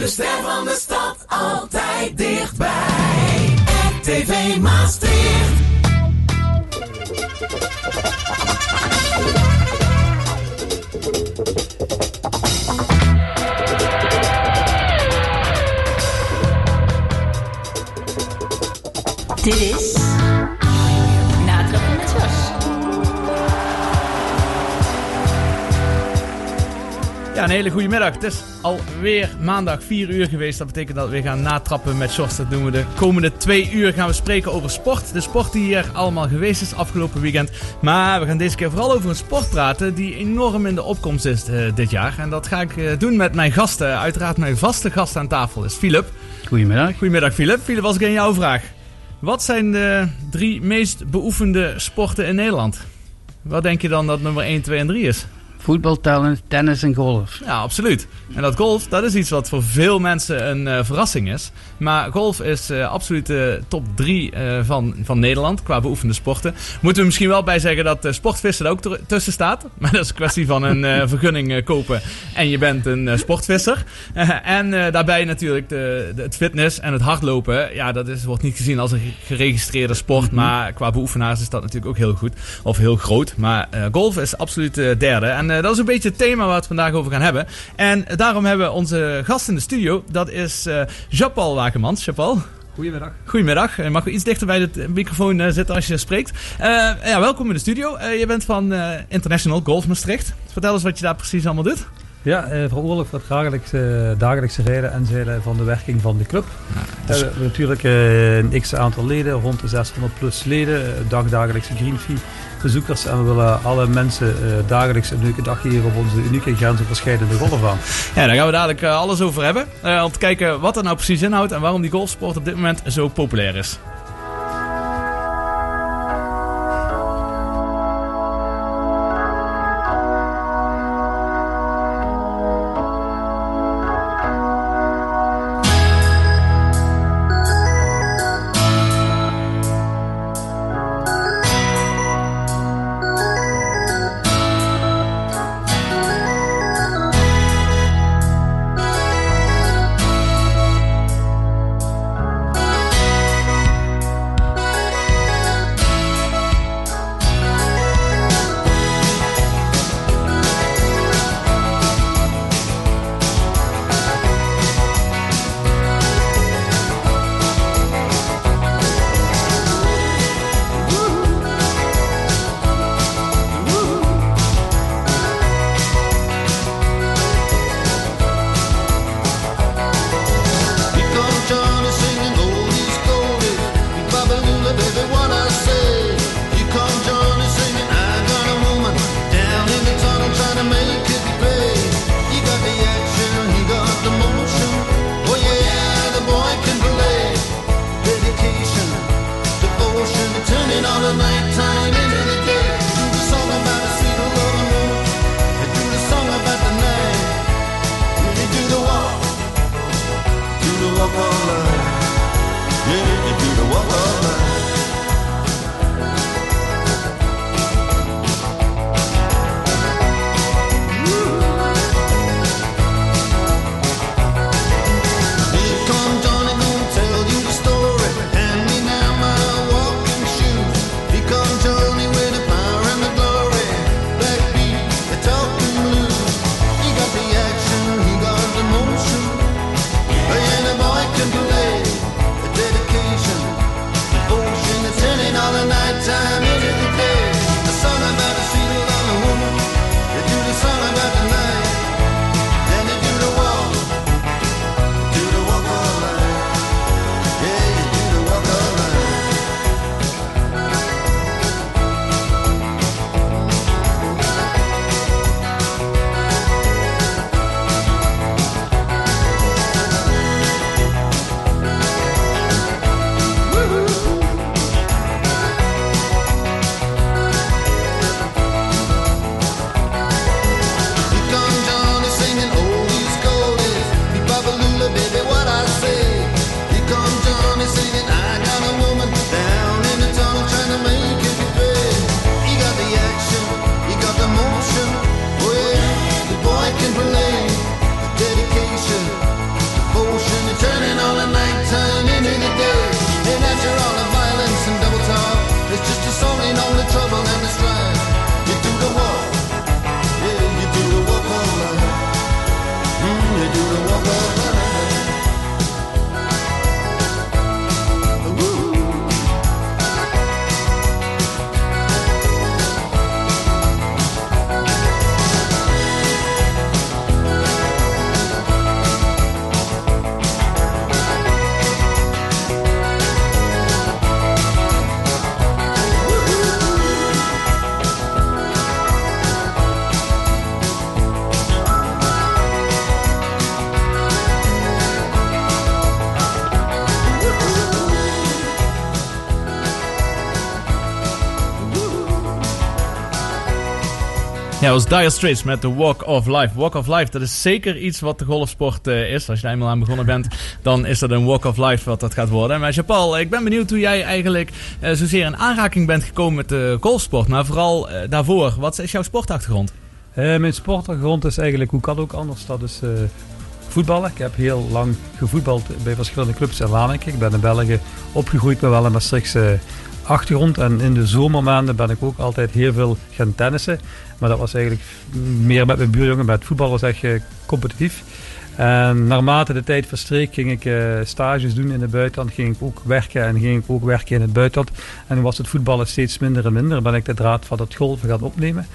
De ster van de stad altijd dichtbij. RTV Maastricht. Dit is een hele goede middag. Het is alweer maandag 4 uur geweest. Dat betekent dat we weer gaan natrappen met Sjors. Dat doen we de komende twee uur gaan we spreken over sport. De sport die hier allemaal geweest is afgelopen weekend. Maar we gaan deze keer vooral over een sport praten die enorm in de opkomst is eh, dit jaar. En dat ga ik eh, doen met mijn gasten. Uiteraard mijn vaste gast aan tafel is Philip. Goedemiddag. Goedemiddag Philip. Philip, als ik aan jou vraag. Wat zijn de drie meest beoefende sporten in Nederland? Wat denk je dan dat nummer 1, 2 en 3 is? Voetbal, tennis, tennis en golf. Ja, absoluut. En dat golf, dat is iets wat voor veel mensen een eh, verrassing is. Maar golf is eh, absoluut de top 3 van, van Nederland qua beoefende sporten. Moeten we misschien wel bij zeggen dat sportvissen er ook tussen staat. Maar dat is een kwestie van een eh, vergunning eh, kopen en je bent een eh, sportvisser. en eh, daarbij natuurlijk de, de, het fitness en het hardlopen. Ja, dat is, wordt niet gezien als een geregistreerde sport. Maar qua beoefenaars is dat natuurlijk ook heel goed. Of heel groot. Maar eh, golf is absoluut de derde. En eh, dat is een beetje het thema waar we het vandaag over gaan hebben. En daarom hebben we onze gast in de studio. Dat is eh Jean-Paul Wakemans. Jean-Paul. Goedemiddag. Goedemiddag. Je mag iets dichter bij de microfoon eh, zitten als je spreekt. Eh, ja, welkom in de studio. Eh, je bent van eh, International Golf Maastricht. Vertel eens wat je daar precies allemaal doet. Ja, eh, verantwoordelijk voor het dagelijkse, dagelijkse rijden en zeilen van de werking van de club. dus- We hebben natuurlijk eh, een x aantal leden, rond de 600 plus leden, eh, dagdagelijkse greenfee bezoekers. En we willen alle mensen eh, dagelijks een leuke dag geven op onze unieke grensoverschrijdende golfbaan. Ja, daar gaan we dadelijk eh, alles over hebben. Eh, om te kijken wat er nou precies inhoudt en waarom die golfsport op dit moment zo populair is. Dat was Dire Straits met The Walk of Life. Walk of Life, dat is zeker iets wat de golfsport eh, is. Als je daar eenmaal aan begonnen bent, dan is dat een Walk of Life wat dat gaat worden. Maar Jean-Paul, ik ben benieuwd hoe jij eigenlijk eh, zozeer in aanraking bent gekomen met de golfsport. Maar vooral eh, daarvoor, wat is jouw sportachtergrond? Eh, mijn sportachtergrond is eigenlijk, hoe kan ook anders, dat is eh, voetballen. Ik heb heel lang gevoetbald bij verschillende clubs in Waalwijk. Ik ben in België opgegroeid met wel een Maastrichtse achtergrond. En in de zomermaanden ben ik ook altijd heel veel gaan tennissen. Maar dat was eigenlijk meer met mijn buurjongen. Met voetbal was echt competitief. En naarmate de tijd verstreek ging ik eh, stages doen in het buitenland. Ging ik ook werken en ging ik ook werken in het buitenland. En toen was het voetballen steeds minder en minder. Ben ik de draad van het golven gaan opnemen.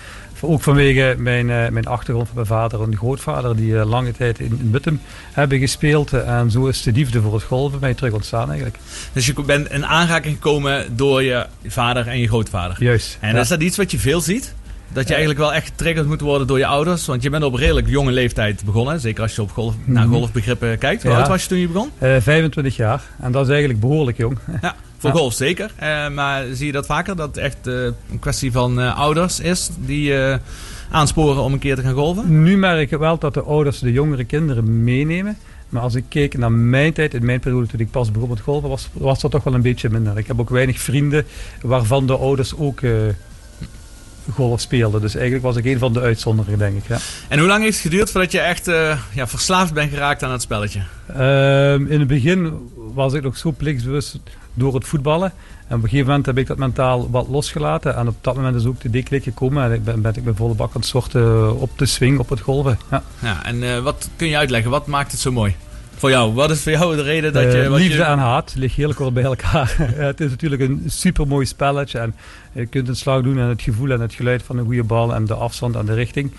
Ook vanwege mijn, eh, mijn achtergrond van mijn vader en grootvader, die eh, lange tijd in, in hebben gespeeld. En zo is de liefde voor het golven mij terug ontstaan eigenlijk. Dus je bent in aanraking gekomen door je vader en je grootvader. Juist. En Ja. is dat iets wat je veel ziet? Dat je eigenlijk wel echt getriggerd moet worden door je ouders? Want je bent op redelijk jonge leeftijd begonnen. Zeker als je op golf, naar Mhm. golfbegrippen kijkt. Hoe oud was je toen je begon? Eh, 25 jaar. En dat is eigenlijk behoorlijk jong. Ja, voor golf zeker. Eh, maar zie je dat vaker? Dat het echt eh, een kwestie van eh, ouders is die eh, aansporen om een keer te gaan golven? Nu merk ik wel dat de ouders de jongere kinderen meenemen. Maar als ik keek naar mijn tijd, in mijn periode toen ik pas begon met golven, was, was dat toch wel een beetje minder. Ik heb ook weinig vrienden waarvan de ouders ook eh, golf speelden. Dus eigenlijk was ik een van de uitzonderingen, denk ik. Ja. En hoe lang heeft het geduurd voordat je echt eh, ja, verslaafd bent geraakt aan het spelletje? Ehm, in het begin was ik nog zo plichtsbewust door het voetballen. En op een gegeven moment heb ik dat mentaal wat losgelaten. En op dat moment is ook de deklik gekomen. En ik ben, ben ik met volle bak aan het sorten op de swing, op het golven. Ja. Ja, en eh, wat kun je uitleggen? Wat maakt het zo mooi? Voor jou, wat is voor jou de reden dat je... Eh, liefde je... en haat liggen heel kort bij elkaar. het is natuurlijk een super mooi spelletje. En je kunt een slag doen en het gevoel en het geluid van een goede bal en de afstand en de richting.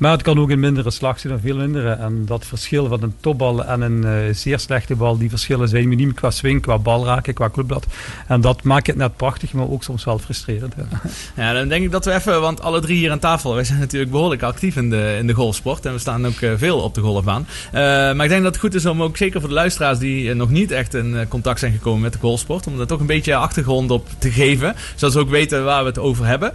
Maar het kan ook een mindere slag zijn dan veel mindere. En dat verschil van een topbal en een eh, zeer slechte bal, die verschillen zijn miniem qua swing, qua bal raken, qua clubblad. En dat maakt het net prachtig, maar ook soms wel frustrerend. Ja. Ja, dan denk ik dat we even, want alle drie hier aan tafel, wij zijn natuurlijk behoorlijk actief in de, in de golfsport. En we staan ook eh, veel op de golfbaan. Eh, maar ik denk dat het goed is om ook zeker voor de luisteraars die nog niet echt in contact zijn gekomen met de golfsport, om er toch een beetje achtergrond op te geven. Zodat ze ook weten waar we het over hebben.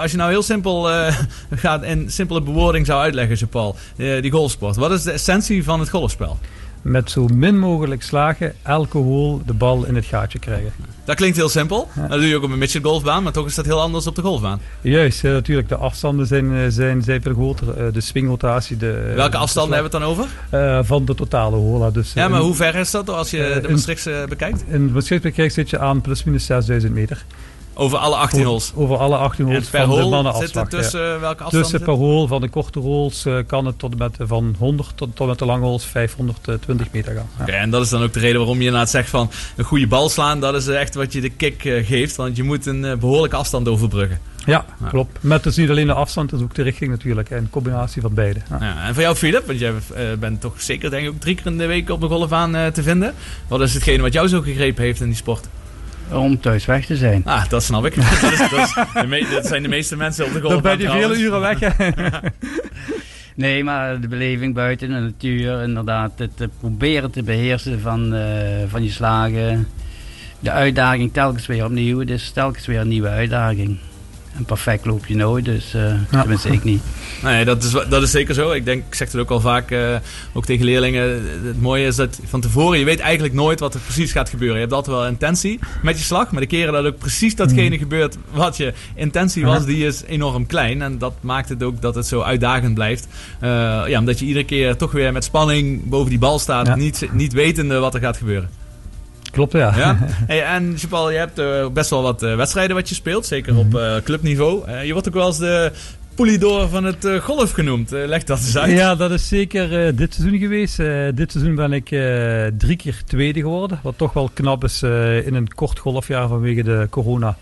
Als je nou heel simpel gaat in simpele zou uitleggen, Jean-Paul, eh, die golfsport. Wat is de essentie van het golfspel? Met zo min mogelijk slagen, elke hole de bal in het gaatje krijgen. Dat klinkt heel simpel. Ja. Dat doe je ook op een midget golfbaan, maar toch is dat heel anders op de golfbaan. Juist, natuurlijk de afstanden zijn, eh, zijn, zijn veel groter. eh, de swingrotatie. De, Welke de afstanden hebben we het dan over? Van de totale hola. Dus, Ja, maar in- hoe ver is dat als je de Maastrichtse bekijkt? In Maastricht zit je aan plus minus 6000 meter. Over alle 18 holes. Over alle 18 En holes per van de hole mannen zit tussen welke afstand? Tussen per hole van de korte holes eh, kan het tot en met van 100 tot, tot met de lange holes 520 meter gaan. Ja. En dat is dan ook de reden waarom je inderdaad zegt van een goede bal slaan, dat is echt wat je de kick eh, geeft. Want je moet een eh, behoorlijke afstand overbruggen. Ja, Ja. klopt. Met dus niet alleen de afstand, is ook de richting natuurlijk. hè, Een combinatie van beide. Ja. Ja, en voor jou, Philip, want jij eh, bent toch zeker denk ik ook drie keer in de week op de golfbaan eh, te vinden. Wat is hetgene wat jou zo gegrepen heeft in die sport? Om thuis weg te zijn. Ah, dat snap ik. dat, is, dat, is de me- dat zijn de meeste mensen op de Dan golfbaan ben je vele uren weg. Nee, maar de beleving buiten, de natuur, inderdaad. Het proberen te beheersen van, eh, van je slagen. De uitdaging telkens weer opnieuw. Het is telkens weer een nieuwe uitdaging. En perfect loop je nooit, dus eh Ja. tenminste ik niet. Nee, dat is, dat is zeker zo. Ik denk, ik zeg het ook al vaak, eh, ook tegen leerlingen. Het mooie is dat van tevoren, je weet eigenlijk nooit wat er precies gaat gebeuren. Je hebt altijd wel intentie met je slag, maar de keren dat ook precies datgene gebeurt wat je intentie was, die is enorm klein. En dat maakt het ook dat het zo uitdagend blijft. Eh, ja, omdat je iedere keer toch weer met spanning boven die bal staat, Ja. niet, niet wetende wat er gaat gebeuren. Klopt, ja. Ja? Hey, en Chapal, je hebt eh, best wel wat eh, wedstrijden wat je speelt, zeker op Mhm. eh, clubniveau. Je wordt ook wel eens de Poelidor van het golf genoemd. Leg dat eens uit. Ja, dat is zeker dit seizoen geweest. Dit seizoen ben ik drie keer tweede geworden. Wat toch wel knap is in een kort golfjaar vanwege de corona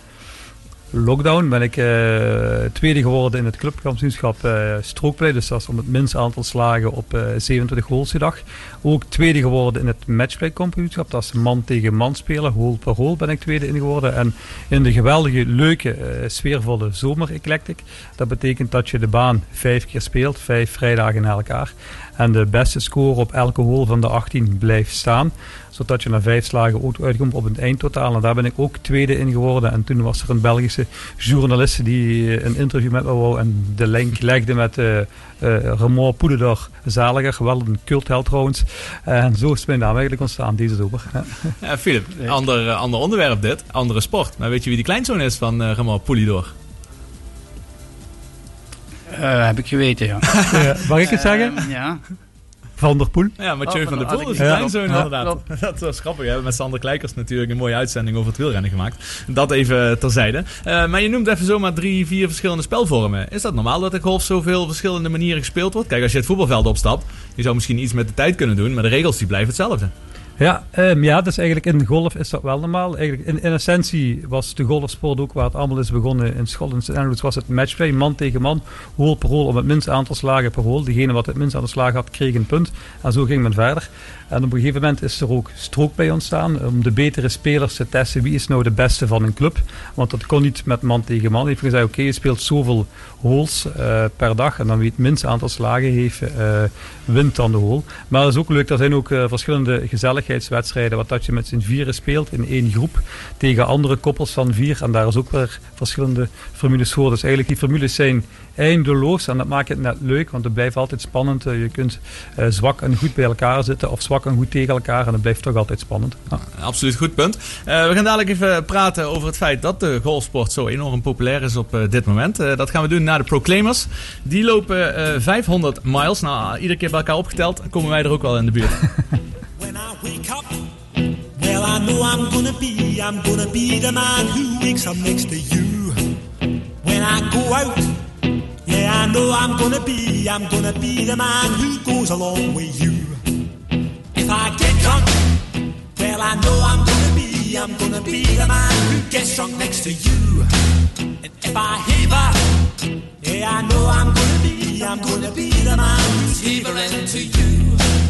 lockdown. Ben ik eh, tweede geworden in het clubkampioenschap eh strookplay. Dus dat is om het minste aantal slagen op eh 27 holes die dag. Ook tweede geworden in het matchplay kampioenschap. Dat is man tegen man spelen. Hole per hole ben ik tweede in geworden. En in de geweldige, leuke, eh, sfeervolle zomer eclectic. Dat betekent dat je de baan vijf keer speelt. Vijf vrijdagen na elkaar. En de beste score op elke hole van de 18 blijft staan. Zodat je na vijf slagen ook uitkomt op een eindtotaal. En daar ben ik ook tweede in geworden. En toen was er een Belgische journalist die eh, een interview met me wou. En de link legde met Ramon Poederdor Zaliger. Wel een cultheld trouwens. En zo is mijn naam eigenlijk ontstaan deze zomer. Ja. Philip, ander, ander onderwerp dit. Andere sport. Maar weet je wie die kleinzoon is van eh Ramon? Eh, heb ik geweten, ja. Ja, mag ik het zeggen? Eh, ja. Van der Poel. Ja, Mathieu Oh, van der had Poel is niet kleinzoon Ja. inderdaad. Dat was grappig. We hebben met Sander Kleikers natuurlijk een mooie uitzending over het wielrennen gemaakt. Dat even terzijde. Eh, maar je noemt even zomaar drie, vier verschillende spelvormen. Is dat normaal dat de golf zoveel verschillende manieren gespeeld wordt? Kijk, als je het voetbalveld opstapt, je zou misschien iets met de tijd kunnen doen, maar de regels die blijven hetzelfde. Ja, ehm, ja, dus eigenlijk in golf is dat wel normaal. Eigenlijk in, essentie was de golfsport ook waar het allemaal is begonnen in school. In. Andrews was het matchplay, man tegen man, hole per hole, om het minste aantal slagen per hole. Degene wat het minste aantal slagen had, kreeg een punt. En zo ging men verder. En op een gegeven moment is er ook strookplay ontstaan, om de betere spelers te testen wie is nou de beste van een club. Want dat kon niet met man tegen man. Hij heeft gezegd, oké, je speelt zoveel holes eh, per dag en dan wie het minste aantal slagen heeft, eh, wint dan de hole. Maar het is ook leuk, er zijn ook eh, verschillende wat dat je met z'n vieren speelt in één groep tegen andere koppels van vier. En daar is ook weer verschillende formules voor. Dus eigenlijk die formules zijn eindeloos en dat maakt het net leuk, want het blijft altijd spannend. Eh, je kunt eh, zwak en goed bij elkaar zitten of zwak en goed tegen elkaar en het blijft toch altijd spannend. Ja. Absoluut goed punt. Eh, we gaan dadelijk even praten over het feit dat de golfsport zo enorm populair is op dit moment. Dat gaan we doen na de Proclaimers. Die lopen eh, 500 miles. Nou, iedere keer bij elkaar opgeteld komen wij er ook wel in de buurt. When I wake up, well, I know I'm gonna be, I'm gonna be the man who wakes up next to you. When I go out, yeah, I know I'm gonna be, I'm gonna be the man who goes along with you. If I get drunk, well, I know I'm gonna be, I'm gonna be the man who gets drunk next to you. And if I heaver, yeah, I know I'm gonna be, I'm gonna be the man who's heavering to you.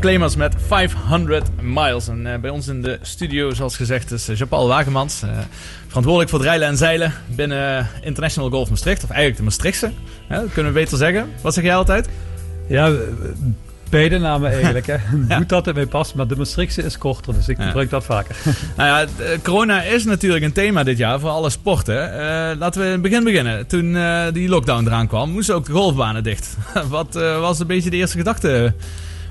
Proclaimers met 500 miles. En eh, bij ons in de studio, zoals gezegd, is uh, Jean-Paul Wagemans. eh, verantwoordelijk voor het rijlen en zeilen binnen International Golf Maastricht. Of eigenlijk de Maastrichtse, hè, dat kunnen we beter zeggen. Wat zeg jij altijd? Ja, eh, beide namen eigenlijk. Hè. Goed dat mij past, maar de Maastrichtse is korter, dus ik Ja. gebruik dat vaker. Nou ja, eh, corona is natuurlijk een thema dit jaar voor alle sporten. Eh, laten we in het begin beginnen. Toen eh, die lockdown eraan kwam, moesten ook de golfbanen dicht. Wat eh, was een beetje de eerste gedachte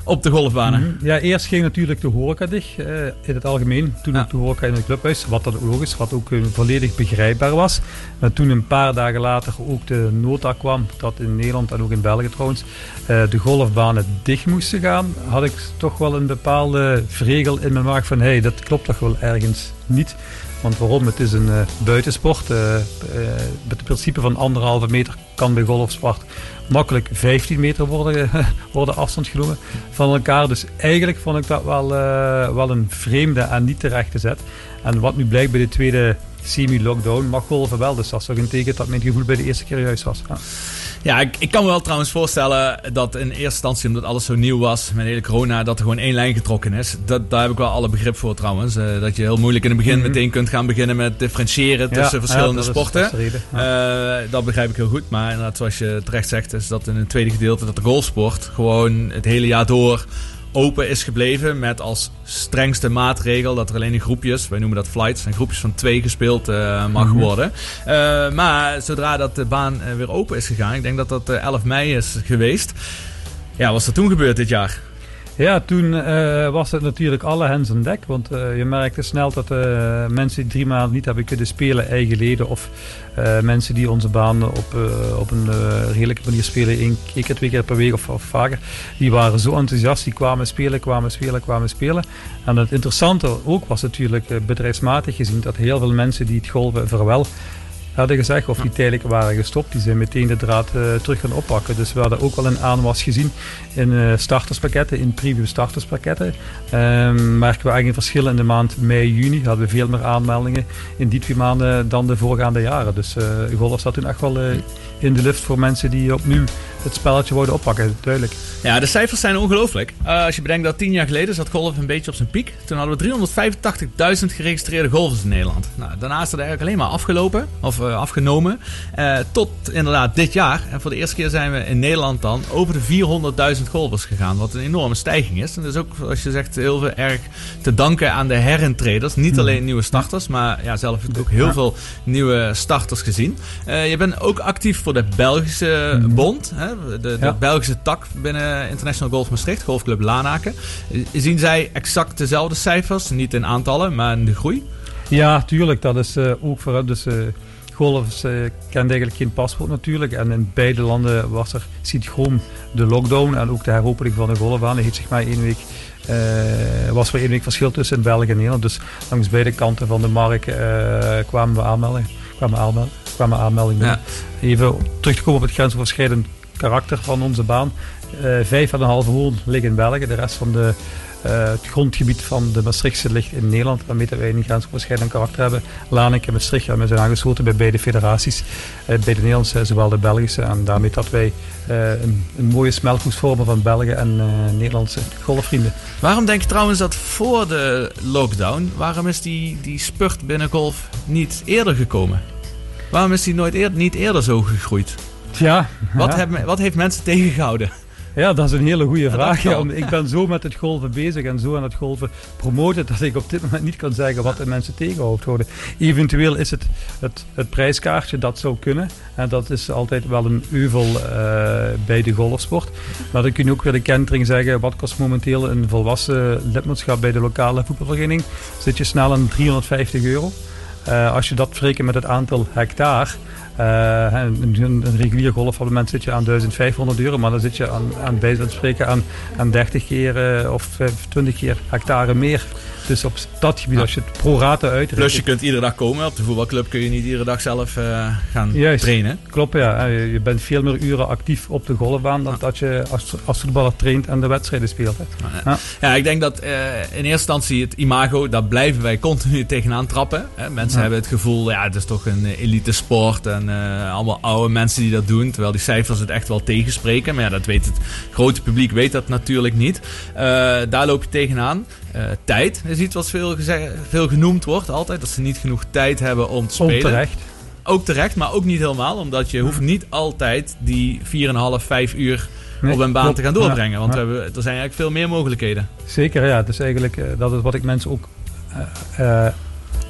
op de golfbanen? Ja, eerst ging natuurlijk de horeca dicht eh, in het algemeen. Toen Ja. ook de horeca in het clubhuis, wat dan ook logisch, wat ook eh, volledig begrijpbaar was. Maar toen een paar dagen later ook de nota kwam, dat in Nederland en ook in België trouwens, eh, de golfbanen dicht moesten gaan, had ik toch wel een bepaalde vregel in mijn maag van, hé, hey, dat klopt toch wel ergens niet. Want waarom? Het is een eh, buitensport. eh, eh, met het principe van anderhalve meter kan bij golfsport makkelijk 15 meter worden, worden afstand genomen van elkaar. Dus eigenlijk vond ik dat wel, eh, wel een vreemde en niet terechte zet. En wat nu blijkt bij de tweede semi-lockdown mag golven wel. Dus dat is toch een teken dat mijn gevoel bij de eerste keer juist was. Ja. Ja, ik, ik kan me wel trouwens voorstellen dat in eerste instantie, omdat alles zo nieuw was, met de hele corona, dat er gewoon één lijn getrokken is. Dat, daar heb ik wel alle begrip voor trouwens. Eh, dat je heel moeilijk in het begin Mhm. meteen kunt gaan beginnen met differentiëren tussen verschillende ja, dat is- sporten. dat is de reden. Ja. Eh, dat begrijp ik heel goed. Maar inderdaad, zoals je terecht zegt, is dat in het tweede gedeelte dat de golfsport gewoon het hele jaar door open is gebleven. Met als strengste maatregel dat er alleen in groepjes, wij noemen dat flights, en groepjes van twee gespeeld eh, mag Mhm. worden. Eh, maar zodra dat de baan eh, weer open is gegaan, ik denk dat dat eh, 11 mei is geweest. Ja, wat is er toen gebeurd dit jaar? Ja, toen eh, was het natuurlijk alle hens aan dek. Want eh, je merkte snel dat eh, mensen die drie maanden niet hebben kunnen spelen, eigen leden of mensen die onze baan op, op een redelijke manier spelen, één keer, twee keer per week of, of vaker, die waren zo enthousiast, die kwamen spelen, kwamen spelen, kwamen spelen. En het interessante ook was natuurlijk bedrijfsmatig gezien dat heel veel mensen die het golven verwel hadden gezegd, of die tijdelijk waren gestopt, die zijn meteen de draad eh, terug gaan oppakken. Dus we hadden ook wel een aanwas gezien in eh, starterspakketten, in preview starterspakketten. Ehm merken we eigenlijk een verschil in de maand mei, juni. Hadden we veel meer aanmeldingen in die twee maanden dan de voorgaande jaren. Dus eh golf zat toen echt wel in de lift voor mensen die opnieuw het spelletje wouden oppakken, duidelijk. Ja, de cijfers zijn ongelooflijk. Eh, als je bedenkt dat tien jaar geleden zat golf een beetje op zijn piek. Toen hadden we 385.000 geregistreerde golfers in Nederland. Nou, daarna is dat eigenlijk alleen maar afgelopen, of eh, afgenomen. Eh, tot inderdaad dit jaar. En voor de eerste keer zijn we in Nederland dan over de 400.000 golfers gegaan. Wat een enorme stijging is. En dat is ook, zoals je zegt, heel veel erg te danken aan de herintreders. Niet alleen nieuwe starters, maar ja, zelf heb ik ook heel veel nieuwe starters gezien. Je bent ook actief voor de Belgische bond. Hè? De, de Ja. Belgische tak binnen International Golf Maastricht, Golfclub Lanaken. Zien zij exact dezelfde cijfers? Niet in aantallen, maar in de groei? Ja, tuurlijk. Dat is eh, ook voor dus, eh golf eh, kent eigenlijk geen paspoort natuurlijk. En in beide landen was er synchroon de lockdown en ook de heropening van de golfbaan. heeft zeg maar één week, was er één week verschil tussen België en Nederland. Dus langs beide kanten van de markt kwamen we aanmeldingen. Kwamen, aanmel kwamen aanmeldingen. Ja. Even terug te komen op het grensoverschrijdend karakter van onze baan. Eh vijf en een halve hoorn liggen in België. De rest van de, eh, het grondgebied van de Maastrichtse ligt in Nederland. Waarmee wij een grensoverschrijdend karakter hebben. Lanek en Maastricht ja, we zijn aangesloten bij beide federaties. Eh, bij de Nederlandse, zowel de Belgische. En daarmee dat wij een, een mooie smeltgoed vormen van België en Nederlandse golfvrienden. Waarom denk je trouwens dat voor de lockdown, waarom is die, die spurt binnen golf niet eerder gekomen? Waarom is die nooit niet eerder zo gegroeid? Ja, Wat, ja. wat heeft mensen tegengehouden? Ja, dat is een hele goede vraag. Ja, ik ben zo met het golven bezig en zo aan het golven promoten dat ik op dit moment niet kan zeggen wat de mensen tegenhoofd houden. Eventueel is het, het het prijskaartje dat zou kunnen. En dat is altijd wel een euvel eh, bij de golfsport. Maar dan kun je ook weer de kentering zeggen. Wat kost momenteel een volwassen lidmaatschap bij de lokale voetbalvereniging? Zit je snel aan 350 euro. Eh, als je dat verrekent met het aantal hectare. Eh, een, regulier golfabonnement zit je aan 1500 euro, maar dan zit je aan, aan bij spreken aan, aan 30 keer eh, of 20 keer hectare meer. Dus op dat gebied, Ja. als je het pro rata uitrekent. Plus je kunt iedere dag komen. Op de voetbalclub kun je niet iedere dag zelf eh, gaan Juist. trainen. Klopt, ja. Eh, Je bent veel meer uren actief op de golfbaan dan dat je als, als voetballer traint en de wedstrijden speelt. Hè. Ja, ik denk dat eh, in eerste instantie het imago, daar blijven wij continu tegenaan trappen. Mensen hebben het gevoel, ja, het is toch een eh, elite sport en eh, allemaal oude mensen die dat doen. Terwijl die cijfers het echt wel tegenspreken. Maar ja, dat weet het grote publiek weet dat natuurlijk niet. Eh, daar loop je tegenaan. Eh, tijd is iets wat veel, veel genoemd wordt altijd. Dat ze niet genoeg tijd hebben om te spelen. Onterecht. Ook terecht, maar ook niet helemaal. Omdat je hoeft niet altijd die 4,5, 5 uur Nee, op een baan klopt. te gaan doorbrengen. Want ja. we hebben, er zijn eigenlijk veel meer mogelijkheden. Zeker, ja. Het is eigenlijk, dat is wat ik mensen ook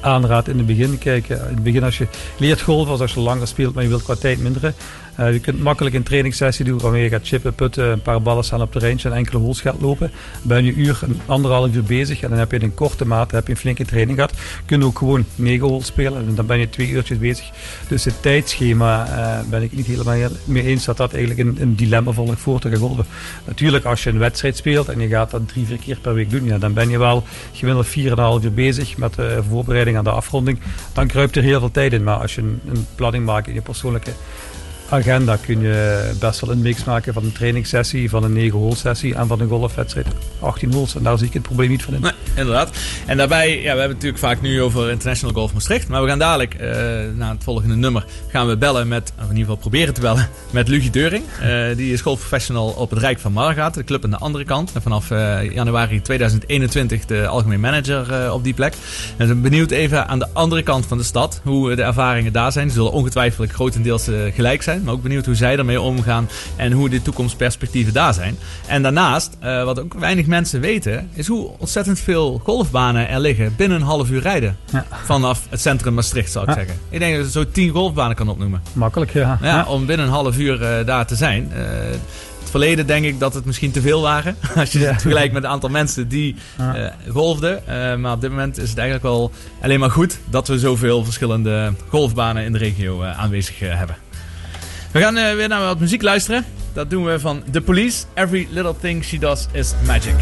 aanraad in het begin. Kijk, in het begin als je leert golven, als je langer speelt, maar je wilt qua tijd minderen. Eh, je kunt makkelijk een trainingssessie doen waarmee je gaat chippen, putten, een paar ballen staan op de range en enkele holes gaat lopen. Ben je uur, anderhalf uur bezig en dan heb je een korte maat heb je een flinke training gehad. Kun je ook gewoon negen holes spelen en dan ben je twee uurtjes bezig. Dus het tijdschema eh, ben ik niet helemaal mee eens dat dat eigenlijk een, een dilemma volgt voor te gaan. Natuurlijk, als je een wedstrijd speelt en je gaat dat drie, vier keer per week doen, ja, dan ben je wel gemiddeld 4,5 uur bezig met de voorbereiding aan de afronding. Dan kruipt er heel veel tijd in. Maar als je een, een planning maakt in je persoonlijke agenda, kun je best wel een mix maken van een trainingssessie, van een 9 hole sessie en van een golfwedstrijd 18 holes. En daar zie ik het probleem niet van in. Inderdaad. En daarbij, ja, we hebben het natuurlijk vaak nu over International Golf Maastricht. Maar we gaan dadelijk, eh, na het volgende nummer, gaan we bellen met, of in ieder geval proberen te bellen, met Lucie Deuring. Eh, die is golfprofessional op het Rijk van Margaat, de club aan de andere kant. En vanaf eh, januari 2021 de algemeen manager op die plek. En zijn benieuwd even aan de andere kant van de stad, hoe de ervaringen daar zijn. Ze zullen ongetwijfeld grotendeels gelijk zijn, maar ook benieuwd hoe zij ermee omgaan en hoe de toekomstperspectieven daar zijn. En daarnaast, eh, wat ook weinig mensen weten, is hoe ontzettend veel golfbanen er liggen binnen een half uur rijden. Ja. Vanaf het centrum Maastricht, zou ik Ja. zeggen. Ik denk dat je zo tien golfbanen kan opnoemen. Makkelijk, ja. Ja, Om binnen een half uur eh, daar te zijn. Eh, het verleden denk ik dat het misschien te veel waren. Als je het vergelijkt met het aantal mensen die eh, golfden. Maar op dit moment is het eigenlijk wel alleen maar goed dat we zoveel verschillende golfbanen in de regio aanwezig hebben. We gaan eh, weer naar wat muziek luisteren. Dat doen we van The Police. Every little thing she does is magic.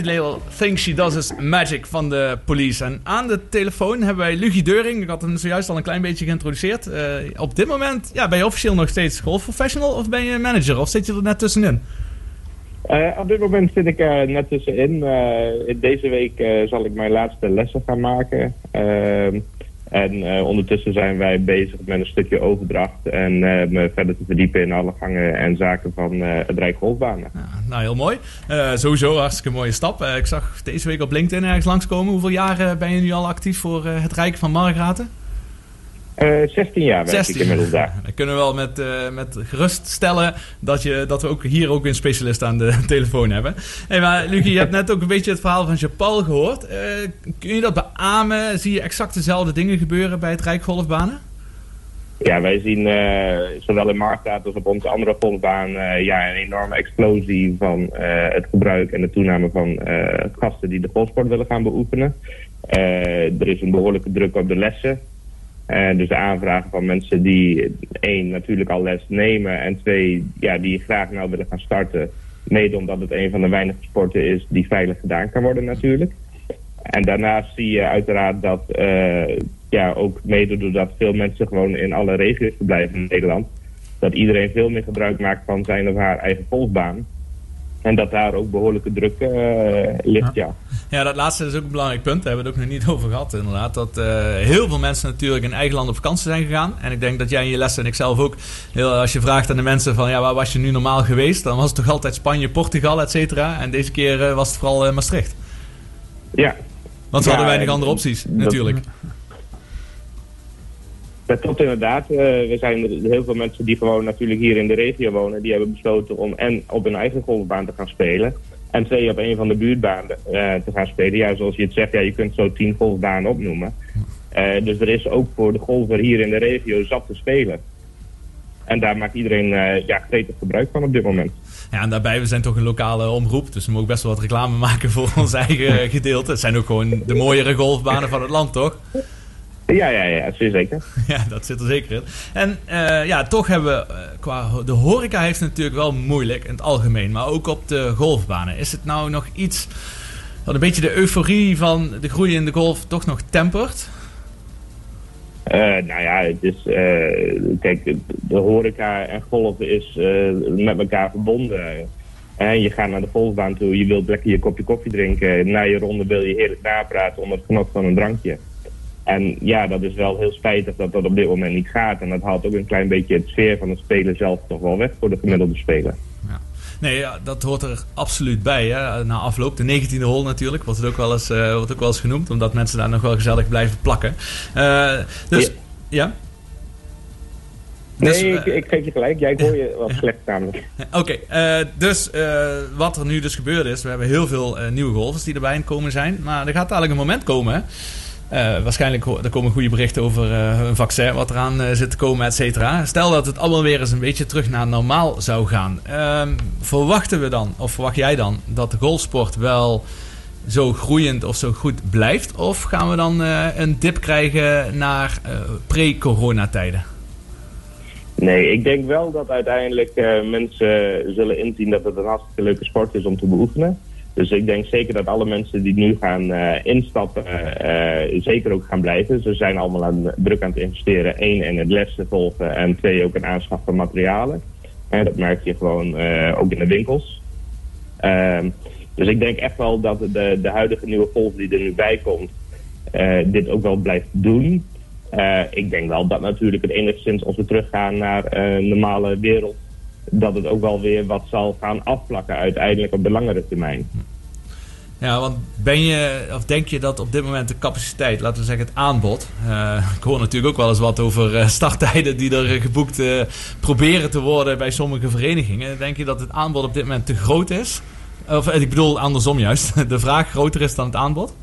Every Little Thing She Does Is Magic van de police. En aan de telefoon hebben wij Lugie Deuring. Ik had hem zojuist al een klein beetje geïntroduceerd. Uh, op dit moment ja, ben je officieel nog steeds golfprofessional of ben je manager? Of zit je er net tussenin? Uh, op dit moment zit ik er net tussenin. Deze week zal ik mijn laatste lessen gaan maken. Ehm, en ondertussen zijn wij bezig met een stukje overdracht en me verder te verdiepen in alle gangen en zaken van het Rijk Golfbanen. Nou, heel mooi. sowieso hartstikke mooie stap. ik zag deze week op LinkedIn ergens langskomen. Hoeveel jaren ben je nu al actief voor het Rijk van Margraten? Uh, 16 jaar werk 16. ik inmiddels daar. Dan kunnen we wel met, met gerust stellen dat, je, dat we ook hier ook een specialist aan de telefoon hebben. Hey, maar Lucie, je hebt net ook een beetje het verhaal van Japal gehoord. Kun je dat beamen? Zie je exact dezelfde dingen gebeuren bij het Rijk Golfbanen? Ja, wij zien zowel in Marktstraat als op onze andere golfbaan ja, een enorme explosie van het gebruik en de toename van gasten die de golfsport willen gaan beoefenen. er is een behoorlijke druk op de lessen. Uh, dus de aanvragen van mensen die één natuurlijk al les nemen en twee ja, die graag nou willen gaan starten. Mede omdat het een van de weinige sporten is die veilig gedaan kan worden natuurlijk. En daarnaast zie je uiteraard dat ja, ook mede doordat veel mensen gewoon in alle regio's verblijven in Nederland. Dat iedereen veel meer gebruik maakt van zijn of haar eigen golfbaan. En dat daar ook behoorlijke druk uh, ligt, ja. ja. dat laatste is ook een belangrijk punt. Daar hebben we het ook nog niet over gehad, inderdaad. Dat uh, heel veel mensen natuurlijk in eigen land op vakantie zijn gegaan. En ik denk dat jij in je lessen en ik zelf ook... Heel, als je vraagt aan de mensen van... Ja, waar was je nu normaal geweest? Dan was het toch altijd Spanje, Portugal, et cetera. En deze keer uh, was het vooral Maastricht. Ja. Want ze ja, hadden weinig andere opties, natuurlijk. Dat klopt inderdaad. Uh, we zijn heel veel mensen die gewoon natuurlijk hier in de regio wonen. Die hebben besloten om en op hun eigen golfbaan te gaan spelen. En twee op een van de buurtbanen uh, te gaan spelen. Ja, zoals je het zegt, ja, je kunt zo tien golfbanen opnoemen. Uh, dus er is ook voor de golfer hier in de regio zat te spelen. En daar maakt iedereen ja, gretig gebruik van op dit moment. Ja, en daarbij, we zijn toch een lokale omroep. Dus we mogen best wel wat reclame maken voor ons eigen gedeelte. Het zijn ook gewoon de mooiere golfbanen van het land, toch? Ja, ja, ja, zeker. Ja, dat zit er zeker in. En uh, ja, toch hebben we, uh, qua de horeca heeft het natuurlijk wel moeilijk in het algemeen, maar ook op de golfbanen. Is het nou nog iets wat een beetje de euforie van de groei in de golf toch nog tempert? Uh, nou ja, het is, kijk, de horeca en golf is met elkaar verbonden. En je gaat naar de golfbaan toe, je wilt lekker je kopje koffie drinken. Na je ronde wil je heerlijk napraten onder het genot van een drankje. En ja, dat is wel heel spijtig dat dat op dit moment niet gaat. En dat haalt ook een klein beetje het sfeer van het spelen zelf toch wel weg voor de gemiddelde speler. Ja. Nee, ja, dat hoort er absoluut bij. Hè. Na afloop, de 19e hole natuurlijk, wordt het ook wel eens, uh, wordt ook wel eens genoemd. Omdat mensen daar nog wel gezellig blijven plakken. Uh, dus, ja? ja? Nee, dus, ik, ik, geef je gelijk. Jij hoor je wat slecht namelijk. Oké, okay, uh, dus uh, wat er nu dus gebeurd is... We hebben heel veel uh, nieuwe golfers die erbij komen zijn. Maar er gaat dadelijk een moment komen... Uh, waarschijnlijk er komen goede berichten over uh, een vaccin wat eraan uh, zit te komen, et cetera. Stel dat het allemaal weer eens een beetje terug naar normaal zou gaan. Uh, verwachten we dan, of verwacht jij dan, dat de golfsport wel zo groeiend of zo goed blijft? Of gaan we dan een dip krijgen naar pre-coronatijden? Nee, ik denk wel dat uiteindelijk mensen zullen inzien dat het een hartstikke leuke sport is om te beoefenen. Dus ik denk zeker dat alle mensen die nu gaan uh, instappen, uh, zeker ook gaan blijven. Ze zijn allemaal aan, druk aan het investeren. Eén, in het lessen volgen en twee, ook een aanschaf van materialen. En dat merk je gewoon ook in de winkels. Ehm, dus ik denk echt wel dat de, de huidige nieuwe golf die er nu bij komt, dit ook wel blijft doen. ik denk wel dat natuurlijk het enigszins als we teruggaan naar een normale wereld dat het ook wel weer wat zal gaan afvlakken uiteindelijk op de langere termijn. Ja, want ben je, of denk je dat op dit moment de capaciteit, laten we zeggen het aanbod. Uh, ik hoor natuurlijk ook wel eens wat over uh, starttijden die er geboekt uh, proberen te worden bij sommige verenigingen. Denk je dat het aanbod op dit moment te groot is? Of ik bedoel andersom juist, de vraag groter is dan het aanbod?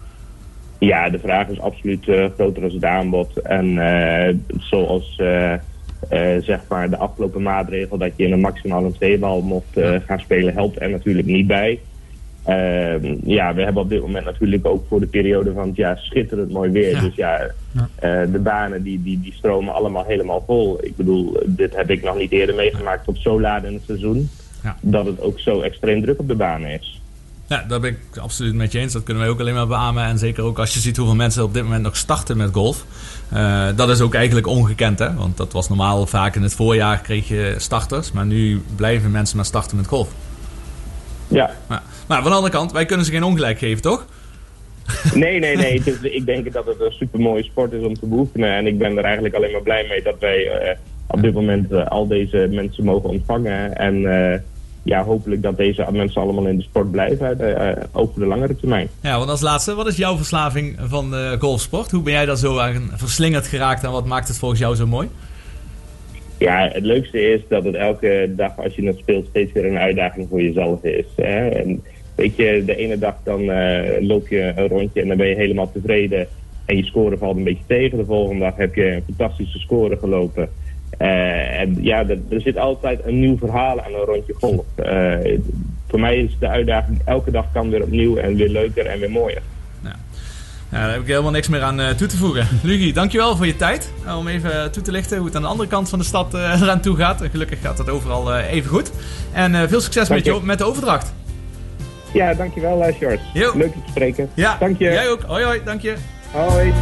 Ja, de vraag is absoluut groter dan het aanbod. En zoals zeg maar de afgelopen maatregel dat je in een maximaal een tweebal mocht uh, gaan spelen helpt er natuurlijk niet bij. Uh, ja, we hebben op dit moment natuurlijk ook voor de periode van het jaar schitterend mooi weer. Ja. Dus ja, ja. Uh, de banen die, die, die stromen allemaal helemaal vol. Ik bedoel, dit heb ik nog niet eerder meegemaakt tot zo laat in het seizoen. Ja. Dat het ook zo extreem druk op de banen is. Ja, daar ben ik absoluut met je eens. Dat kunnen wij ook alleen maar beamen. En zeker ook als je ziet hoeveel mensen op dit moment nog starten met golf. Uh, dat is ook eigenlijk ongekend, hè? Want dat was normaal vaak in het voorjaar kreeg je starters. Maar nu blijven mensen maar starten met golf. Ja. Maar, maar van de andere kant, wij kunnen ze geen ongelijk geven, toch? Nee, nee, nee. Ik denk dat het een supermooie sport is om te beoefenen. En ik ben er eigenlijk alleen maar blij mee dat wij uh, op dit moment uh, al deze mensen mogen ontvangen. En ja, hopelijk dat deze mensen allemaal in de sport blijven over de langere termijn. Ja, want als laatste, wat is jouw verslaving van de golfsport? Hoe ben jij daar zo aan verslingerd geraakt en wat maakt het volgens jou zo mooi? Ja, het leukste is dat het elke dag als je het speelt steeds weer een uitdaging voor jezelf is. Hè? En weet je, de ene dag dan uh, loop je een rondje en dan ben je helemaal tevreden. En je score valt een beetje tegen. De volgende dag heb je een fantastische score gelopen. Uh, en ja, er zit altijd een nieuw verhaal aan een rondje golf. Uh, voor mij is de uitdaging, elke dag kan weer opnieuw en weer leuker en weer mooier. Daar heb ik helemaal niks meer aan uh, toe te voegen. Luigi, dankjewel voor je tijd. om even toe te lichten hoe het aan de andere kant van de stad eraan toe gaat. Gelukkig gaat het overal even goed. En veel succes met, je, met de overdracht. Ja, dankjewel, uh, George. Yo. Leuk te spreken. Ja, dank je. Jij ook. Hoi, hoi. Dank je. Hoi.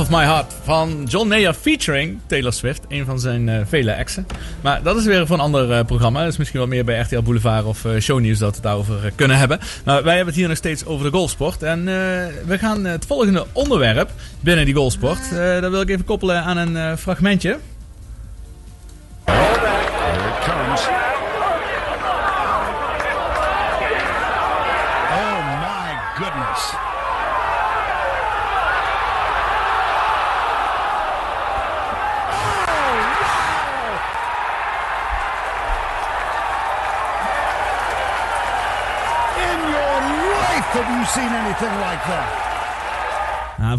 Of My Heart van John Mayer featuring Taylor Swift, een van zijn eh, vele exen. Maar dat is weer voor een ander eh, programma. Dat is misschien wel meer bij RTL Boulevard of eh, Shownieuws dat we het daarover kunnen hebben. Maar wij hebben het hier nog steeds over de golfsport. En we gaan het volgende onderwerp binnen die golfsport, eh dat wil ik even koppelen aan een fragmentje.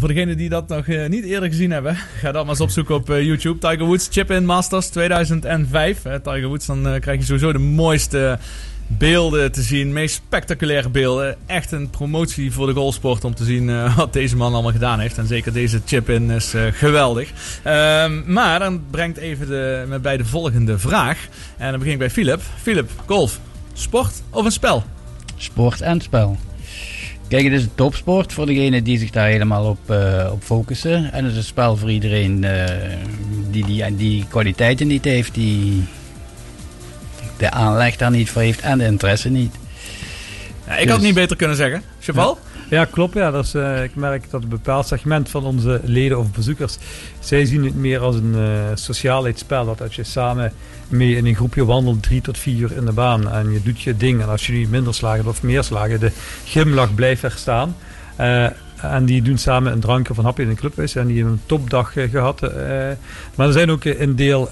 Voor degenen die dat nog eh, niet eerder gezien hebben, ga dat maar eens opzoeken op eh, YouTube. Tiger Woods Chip-In Masters 2005. Eh, Tiger Woods, dan eh, krijg je sowieso de mooiste beelden te zien. Meest spectaculaire beelden. Echt een promotie voor de golfsport om te zien wat deze man allemaal gedaan heeft. En zeker deze chip-in is geweldig. Ehm, maar dan brengt even de, met bij de volgende vraag. En dan begin ik bij Philip. Philip, golf, sport of een spel? Sport en spel. Kijk, het is een topsport voor degenen die zich daar helemaal op, eh, op focussen. En het is een spel voor iedereen eh, die, die die kwaliteiten niet heeft, die de aanleg daar niet voor heeft en de interesse niet. Ja, ik had het Dus- niet beter kunnen zeggen. Cheval? Ja, klopt. Ja. Dat is, eh, ik merk dat een bepaald segment van onze leden of bezoekers, zij zien het meer als een eh sociaalheidsspel. Dat als je samen mee in een groepje wandelt, drie tot vier uur in de baan en je doet je ding. En als nu minder slagen of meer slagen, de glimlach blijft er staan. Eh, en die doen samen een drankje of een hapje in een clubhuis. En die hebben een topdag eh, gehad. eh. maar er zijn ook een deel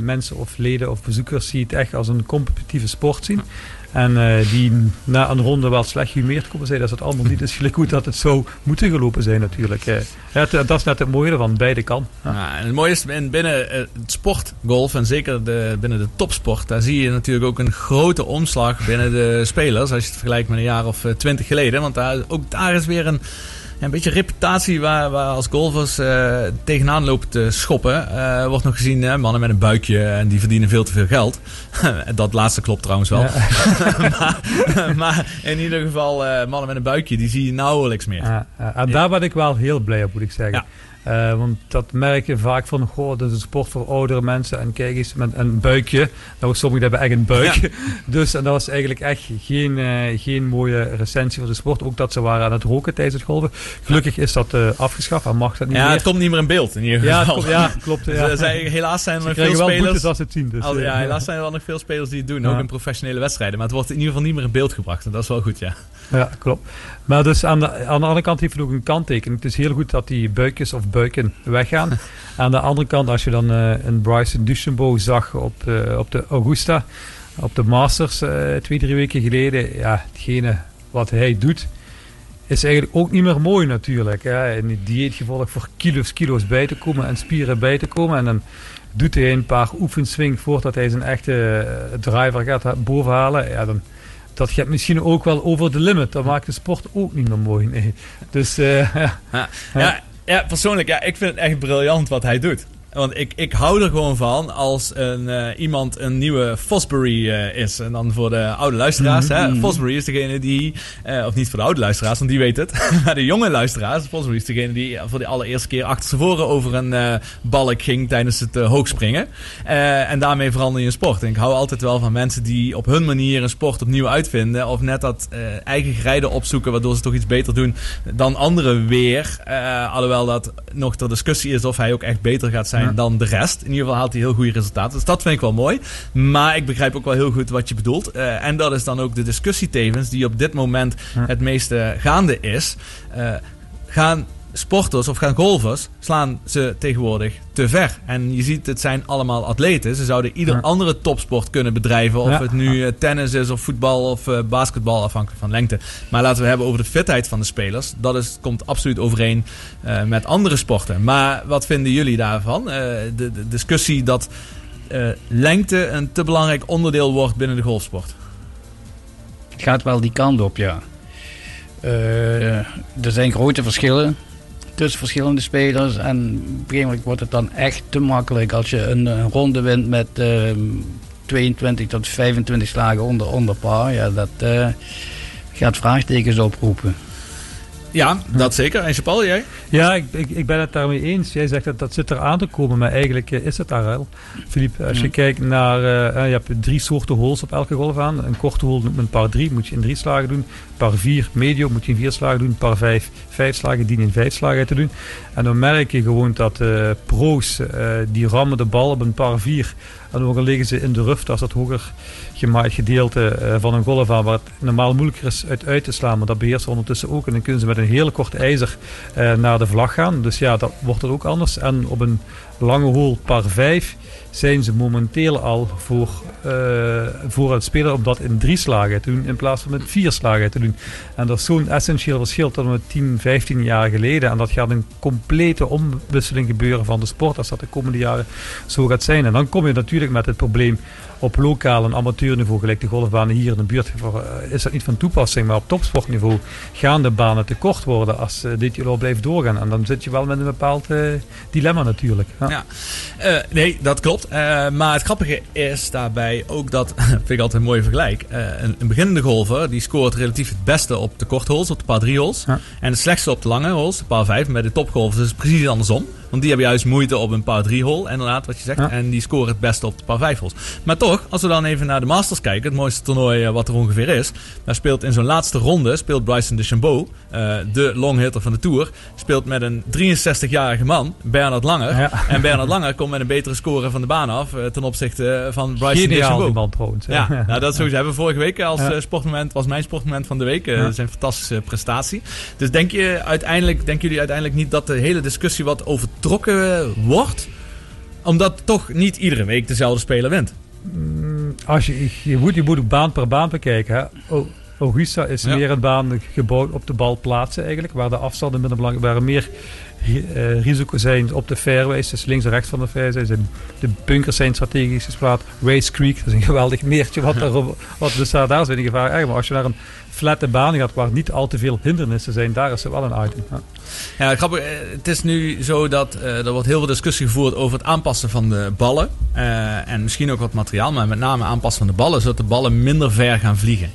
mensen of leden of bezoekers die het echt als een competitieve sport zien. En eh, die na een ronde wel slecht gehumeerd komen zijn. Dat is het allemaal niet. Dus gelijk goed dat het zo moeten gelopen zijn natuurlijk. Het- dat is net het mooie ervan. Beide kan. Ja. En het mooie is in- binnen eh, het sportgolf en zeker de, binnen de topsport, daar zie je natuurlijk ook een grote omslag binnen de spelers. Als je het vergelijkt met een jaar of eh, twintig geleden. Want daar, ook daar is weer een, een beetje reputatie waar, waar als golfers eh, tegenaan lopen te schoppen. Eh, wordt nog gezien, hè, mannen met een buikje en die verdienen veel te veel geld. dat laatste klopt trouwens wel. maar, maar in ieder geval, eh, mannen met een buikje, die zie je nauwelijks meer. En daar ben ik wel heel blij op, moet ik zeggen. Eh, want dat merk je vaak van, goh, dat is een sport voor oudere mensen. En kijk eens, met een buikje. Nou, sommigen hebben echt een buik. Dus en dat was eigenlijk echt geen, eh, geen mooie recensie voor de sport. Ook dat ze waren aan het roken tijdens het golven. Gelukkig is dat eh, afgeschaft en mag dat niet Ja, meer. het komt niet meer in beeld in ieder ja, geval. komt- ja, klopt. Ja. helaas zijn er nog veel spelers. als het zien. Dus, Al- ja, helaas zijn er wel nog veel spelers die het doen, ook in professionele wedstrijden. Maar het wordt in ieder geval niet meer in beeld gebracht. En dat is wel goed, ja. Ja, klopt. Maar dus aan de, aan de andere kant heeft het ook een kanttekening. Het is heel goed dat die buikjes of buiken weggaan. aan de andere kant, als je dan eh, een Bryson DeChambeau zag op, op de Augusta, op de Masters eh, twee, drie weken geleden. Ja, hetgene wat hij doet, is eigenlijk ook niet meer mooi natuurlijk. Hè. In die dieetgevolg voor kilo's, kilo's bij te komen en spieren bij te komen. En dan doet hij een paar oefenswing voordat hij zijn echte eh, driver gaat ha- bovenhalen. Ja, dan, dat gaat misschien ook wel over de limit. Dat maakt de sport ook niet meer mooi. Dus eh. Ja, ja, ja, persoonlijk, ja, ik vind het echt briljant wat hij doet. Want ik, ik hou er gewoon van als een, eh, iemand een nieuwe Fosbury eh, is. En dan voor de oude luisteraars. hè, Fosbury is degene die, eh, of niet voor de oude luisteraars, want die weet het. maar de jonge luisteraars, Fosbury is degene die voor de allereerste keer achterstevoren over een balk ging tijdens het hoogspringen. En daarmee verander je een sport. En ik hou altijd wel van mensen die op hun manier een sport opnieuw uitvinden. Of net dat eigen gerijden opzoeken, waardoor ze toch iets beter doen dan anderen weer. Alhoewel dat nog ter discussie is of hij ook echt beter gaat zijn dan de rest. In ieder geval haalt hij heel goede resultaten. Dus dat vind ik wel mooi. Maar ik begrijp ook wel heel goed wat je bedoelt. Eh, en dat is dan ook de discussie tevens die op dit moment het meeste gaande is. Eh, gaan sporters of gaan golfers slaan ze tegenwoordig te ver. En je ziet, het zijn allemaal atleten. Ze zouden ieder Ja. andere topsport kunnen bedrijven. Of Ja. het nu eh, tennis is of voetbal of eh, basketbal, afhankelijk van lengte. Maar laten we hebben over de fitheid van de spelers. Dat is, komt absoluut overeen eh, met andere sporten. Maar wat vinden jullie daarvan? De, de discussie dat lengte een te belangrijk onderdeel wordt binnen de golfsport. Het gaat wel die kant op, ja. Er zijn grote verschillen tussen verschillende spelers. En op een gegeven moment wordt het dan echt te makkelijk als je een, een ronde wint met ehm, 22 tot 25 slagen onder, onder par. Ja, dat eh, gaat vraagtekens oproepen. Ja, dat zeker. En Chapal, jij? Ja, ik, ik, ik ben het daarmee eens. Jij zegt dat dat zit er aan te komen, maar eigenlijk eh, is het daar al. Philippe, als je Ja. kijkt naar, eh, eh, je hebt drie soorten holes op elke golfbaan. Een korte hole noemt men par 3, moet je in drie slagen doen. Par 4, medio, moet je in vier slagen doen. Par 5, vijf slagen, die in vijf slagen te doen. En dan merk je gewoon dat eh, pro's, eh, die rammen de bal op een par 4. En al liggen ze in de ruf, dat is dat hoger gemaaid gedeelte eh, van een golfbaan waar het normaal moeilijker is uit, uit te slaan. Maar dat beheersen ze ondertussen ook. En dan kunnen ze met een hele kort ijzer naar de vlag gaan. Dus ja, dat wordt het ook anders. En op een lange hole par 5 zijn ze momenteel al voor, eh, voor het spelen om dat in drie slagen te doen in plaats van met vier slagen te doen. En dat is zo'n essentieel verschil tot met 10, 15 jaar geleden. En dat gaat een complete omwisseling gebeuren van de sport als dat de komende jaren zo gaat zijn. En dan kom je natuurlijk met het probleem op lokaal en amateurniveau, gelijk de golfbanen hier in de buurt, eh, is dat niet van toepassing. Maar op topsportniveau gaan de banen te kort worden als eh, dit wel blijft doorgaan. En dan zit je wel met een bepaald eh, dilemma natuurlijk. Ja. Ja. Nee, dat klopt. Maar het grappige is daarbij ook dat, vind ik altijd een mooie vergelijk. een, een beginnende golfer die scoort relatief het beste op de korte holes, op de par 3 holes. Ja. En het slechtste op de lange holes, de 5. En bij de topgolfers is het precies andersom. Want die hebben juist moeite op een par 3 hole, inderdaad, wat je zegt. Ja. En die scoren het beste op de par 5 holes. Maar toch, als we dan even naar de Masters kijken, het mooiste toernooi eh, wat er ongeveer is. Daar speelt in zo'n laatste ronde, speelt Bryson DeChambeau, eh de longhitter van de Tour, speelt met een 63-jarige man, Bernard Langer. Ja. En Bernard Langer komt met een betere score van de baan af eh, ten opzichte van Bryson DeChambeau. trouwens. hè. Ja, nou, dat sowieso. Hebben we vorige week als Ja. sportmoment, was mijn sportmoment van de week. Ja. Dat is een fantastische prestatie. Dus denk je uiteindelijk, denken jullie uiteindelijk niet dat de hele discussie wat overtrokken eh, wordt? Omdat toch niet iedere week dezelfde speler wint. Mm, Als je, je, moet, je moet ook baan per baan bekijken. Hè. Augusta is Ja. meer een baan gebouwd op de bal plaatsen eigenlijk. Waar de afstanden minder belangrijk waar er meer risico zijn op de fairways. Dus links en rechts van de fairways. De, de bunkers zijn strategisch gespaard. Race Creek, dat is een geweldig meertje. Wat, er, wat dus daar, een gevaar. Eigenlijk, Maar als je naar een flatte baan gaat waar niet al te veel hindernissen zijn. Daar is er wel een item. Ja. Eh, Het is nu zo dat eh, er wordt heel veel discussie gevoerd over het aanpassen van de ballen. Eh, en misschien ook wat materiaal, maar met name aanpassen van de ballen, zodat de ballen minder ver gaan vliegen.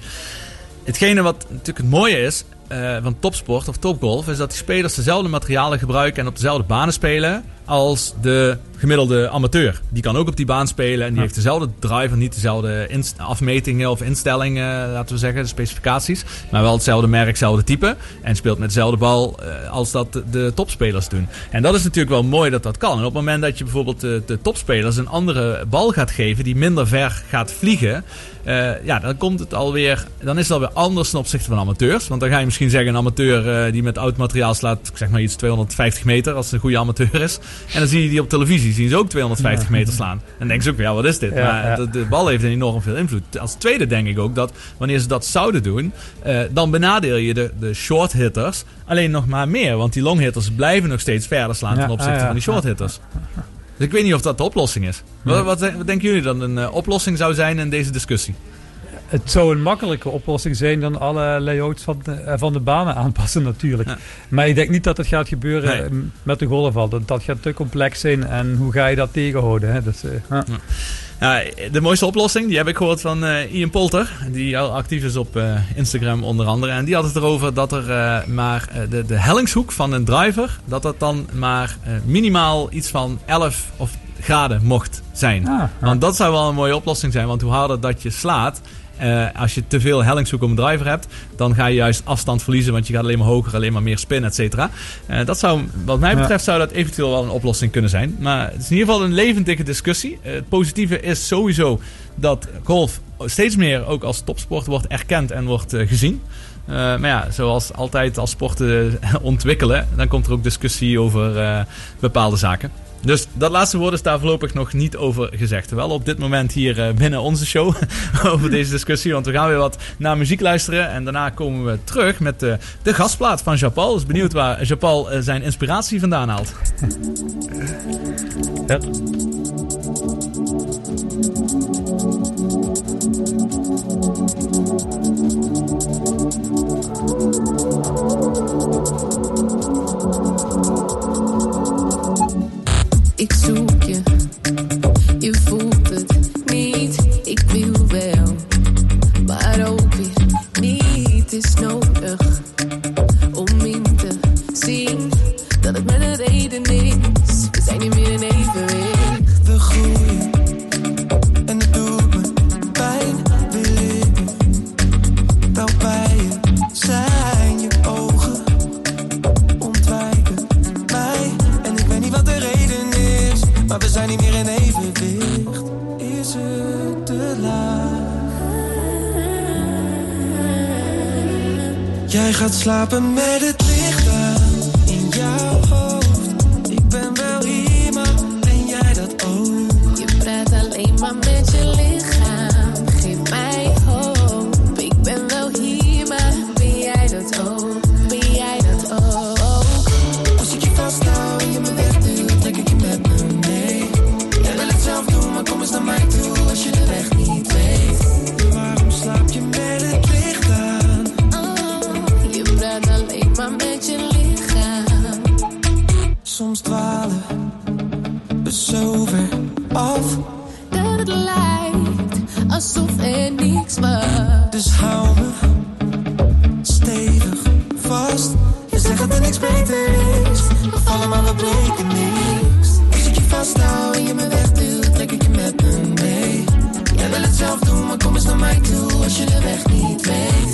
Hetgene wat natuurlijk het mooie is eh, van topsport of topgolf, is dat die spelers dezelfde materialen gebruiken en op dezelfde banen spelen als de gemiddelde amateur. Die kan ook op die baan spelen en die Ja. heeft dezelfde driver, niet dezelfde afmetingen of instellingen, laten we zeggen, de specificaties. Maar wel hetzelfde merk, hetzelfde type. En speelt met dezelfde bal eh, als dat de, topspelers doen. En dat is natuurlijk wel mooi dat dat kan. En op het moment dat je bijvoorbeeld de, de topspelers een andere bal gaat geven die minder ver gaat vliegen. eh, ja, dan komt het alweer. Dan is het alweer anders ten opzichte van amateurs. Want dan ga je misschien zeggen: een amateur eh, die met oud materiaal slaat, ik zeg maar iets 250 meter als het een goede amateur is. En dan zie je die op televisie, zien ze ook 250 meter slaan. En denken ze ook: ja, wat is dit? Maar. De, de bal heeft enorm veel invloed. Als tweede denk ik ook dat wanneer ze dat zouden doen, eh, dan benadeel je de, de short hitters alleen nog maar meer. Want die long hitters blijven nog steeds verder slaan ten opzichte ah, van die short hitters. Dus ik weet niet of dat de oplossing is. Wat, wat denken jullie dan een eh, oplossing zou zijn in deze discussie? Het zou een makkelijke oplossing zijn dan alle layouts van de, eh, van de banen aanpassen natuurlijk. Ja. Maar ik denk niet dat het gaat gebeuren Nee. eh, met de golfbal. Dat, dat gaat te complex zijn en hoe ga je dat tegenhouden? Hè? Dus, eh, ja. Ja, de mooiste oplossing, die heb ik gehoord van eh, Ian Polter. Die al actief is op Instagram onder andere. En die had het erover dat er maar de, de hellingshoek van een driver... dat dat dan maar minimaal iets van 11 of graden mocht zijn. Ah, ja. Want dat zou wel een mooie oplossing zijn. Want hoe harder dat je slaat... eh, als je te veel hellingshoek om een driver hebt... dan ga je juist afstand verliezen. Want je gaat alleen maar hoger, alleen maar meer spin, et cetera. Eh, dat zou, wat mij Ja. betreft, zou dat eventueel wel een oplossing kunnen zijn. Maar het is in ieder geval een levendige discussie. Eh, het positieve is sowieso dat golf steeds meer ook als topsport wordt erkend en wordt gezien. Maar ja, zoals altijd als sporten ontwikkelen, dan komt er ook discussie over bepaalde zaken. Dus dat laatste woord is daar voorlopig nog niet over gezegd. Wel op dit moment hier eh, binnen onze show over deze discussie. Want we gaan weer wat naar muziek luisteren. En daarna komen we terug met de, de gastplaat van Japal. Dus benieuwd waar Japal eh, zijn inspiratie vandaan haalt. Ik zoek je, gaat slapen met het breken niks. Ik je vasthoud en je me wegduwt, trek ik je met me mee. Jij wil het zelf doen, maar kom eens naar mij toe als je de weg niet weet.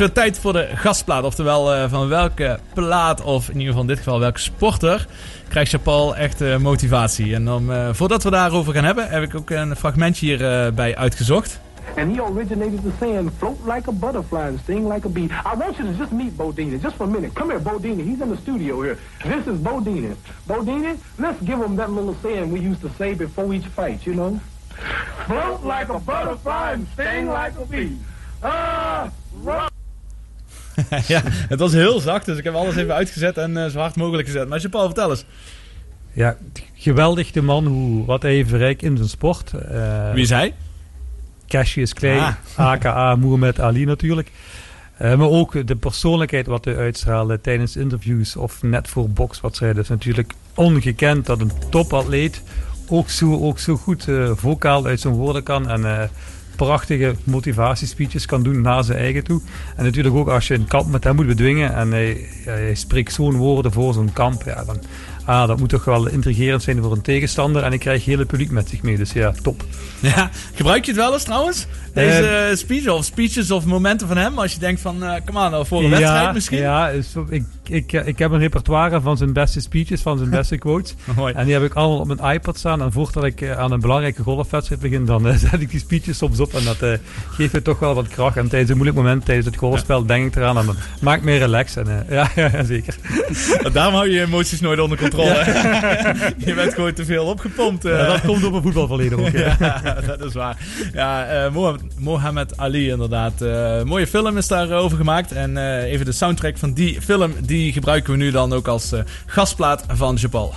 Weer tijd voor de gastplaat. Oftewel, eh, van welke plaat, of in ieder geval in dit geval welke sporter, krijgt Jean-Paul echt eh, motivatie. En dan, eh, voordat we daarover gaan hebben, heb ik ook een fragmentje hierbij bij uitgezocht. And he originated the saying, float like a butterfly and sting like a bee. I want you to just meet Bodine, just for a minute. Come here, Bodine. He's in the studio here. This is Bodine. Bodine, let's give him that little saying we used to say before each fight, you know? Float like a butterfly and sting like a bee. Ja, het was heel zacht, dus ik heb alles even uitgezet en eh, zo hard mogelijk gezet. Maar Jean-Paul, vertel eens. Ja, geweldig de man, hoe, wat hij verrijkt in zijn sport. Eh, Wie is hij? Cassius Clay, Ah. aka Muhammad Ali natuurlijk. Eh, maar ook de persoonlijkheid wat hij uitstraalde tijdens interviews of net voor bokswedstrijden. Dat is natuurlijk ongekend dat een topatleet ook zo, ook zo goed vocaal uit zijn woorden kan. En prachtige motivatiespeeches kan doen naar zijn eigen toe. En natuurlijk ook als je een kamp met hem moet bedwingen en hij, hij spreekt zo'n woorden voor zo'n kamp. Ja, dan, ah, dat moet toch wel intrigerend zijn voor een tegenstander. En hij krijgt heel het publiek met zich mee. Dus ja, top. Ja, gebruik je het wel eens trouwens? Deze eh, speech of speeches of momenten van hem? Als je denkt van, eh come on, voor een wedstrijd misschien? Ja, ik, ik, ik heb een repertoire van zijn beste speeches, van zijn beste quotes. Mooi. En die heb ik allemaal op mijn iPad staan. En voordat ik eh, aan een belangrijke golfwedstrijd begin, dan eh, zet ik die speeches soms op. En dat eh, geeft me toch wel wat kracht. En tijdens een moeilijk moment, tijdens het golfspel, denk ik eraan. En dat maakt me relax. En, eh, ja, ja, ja, zeker. Daarom hou je je emoties nooit onder controle. je bent gewoon te veel opgepompt. eh. Dat komt op een voetbalverleden ja, dat is waar. Ja, eh, Mohammed, Ali inderdaad. Eh, mooie film is daarover gemaakt. En even de soundtrack van die film, die gebruiken we nu dan ook als gastplaat van Japal.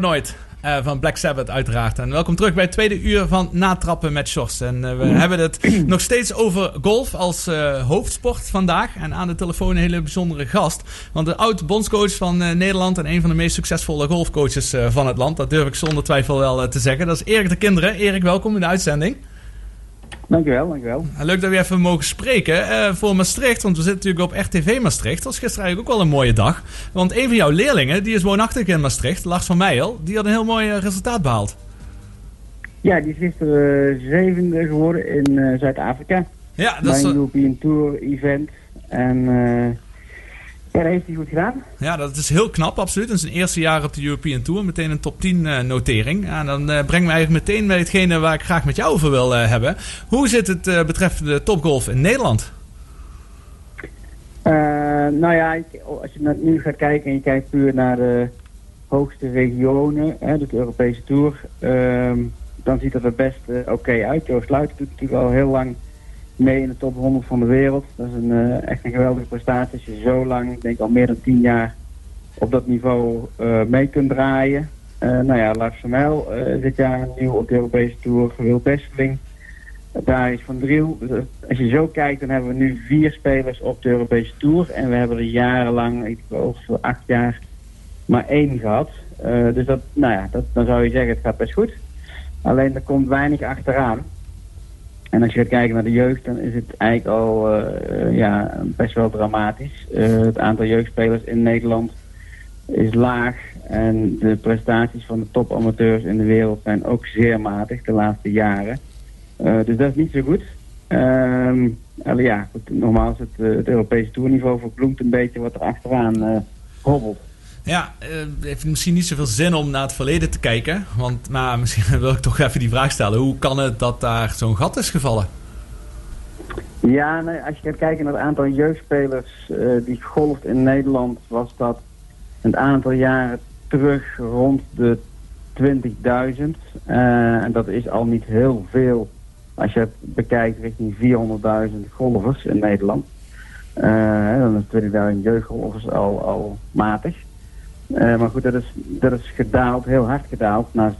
Paranoid. eh, van Black Sabbath uiteraard. En welkom terug bij het tweede uur van Natrappen met Sjors. En eh, we hebben het nog steeds over golf als eh, hoofdsport vandaag. En aan de telefoon een hele bijzondere gast. Want de oud-bondscoach van Nederland en een van de meest succesvolle golfcoaches van het land. Dat durf ik zonder twijfel wel te zeggen. Dat is Erik de Kinderen. Erik, welkom in de uitzending. Dankjewel, dankjewel. Leuk dat we even mogen spreken eh, voor Maastricht, want we zitten natuurlijk op RTV Maastricht. Dat was gisteren eigenlijk ook wel een mooie dag. Want een van jouw leerlingen, die is woonachtig in Maastricht, Lars van Meijel, die had een heel mooi eh, resultaat behaald. Ja, die is gisteren eh, zevende geworden in Zuid-Afrika. Ja, dat Bij is, een European Tour event. En ja, dat heeft hij goed gedaan. ja, dat is heel knap, absoluut. In zijn eerste jaar op de European Tour, meteen een top 10 eh, notering. En dan eh brengen we eigenlijk meteen bij hetgene waar ik graag met jou over wil eh, hebben. Hoe zit het betreffende topgolf in Nederland? Nou ja, als je nu gaat kijken en je kijkt puur naar de hoogste regionen, hè, dus de Europese Tour, ehm, dan ziet het er best oké uit. Joost Luiten doet natuurlijk al heel lang mee in de top 100 van de wereld. Dat is een, eh, echt een geweldige prestatie als je zo lang, ik denk al meer dan 10 jaar, op dat niveau eh, mee kunt draaien. Eh, nou ja, Lars dit jaar nieuw op de Europese Tour, Wil Besseling. Daar is Van Driel. Als je zo kijkt, dan hebben we nu vier spelers op de Europese Tour. En we hebben er jarenlang, ik geloof acht jaar, maar één gehad. Eh, dus dat, nou ja, dat, dan zou je zeggen, het gaat best goed. Alleen er komt weinig achteraan. En als je gaat kijken naar de jeugd, dan is het eigenlijk al eh, ja, best wel dramatisch. Eh, het aantal jeugdspelers in Nederland is laag. En de prestaties van de topamateurs in de wereld zijn ook zeer matig de laatste jaren. Eh, dus dat is niet zo goed. Ehm, ja, goed, nogmaals, het, het Europese toerniveau verbloemt een beetje wat er achteraan hobbelt. Ja, het heeft misschien niet zoveel zin om naar het verleden te kijken. Want, maar misschien wil ik toch even die vraag stellen. Hoe kan het dat daar zo'n gat is gevallen? Ja, nee, als je gaat kijken naar het aantal jeugdspelers eh, die golft in Nederland, was dat een aantal jaren terug rond de 20.000. Eh, en dat is al niet heel veel als je het bekijkt richting 400.000 golfers in Nederland. Dan is 20.000 jeugdgolfers al, al matig. Eh, maar goed, dat is, dat is gedaald, heel hard gedaald, naar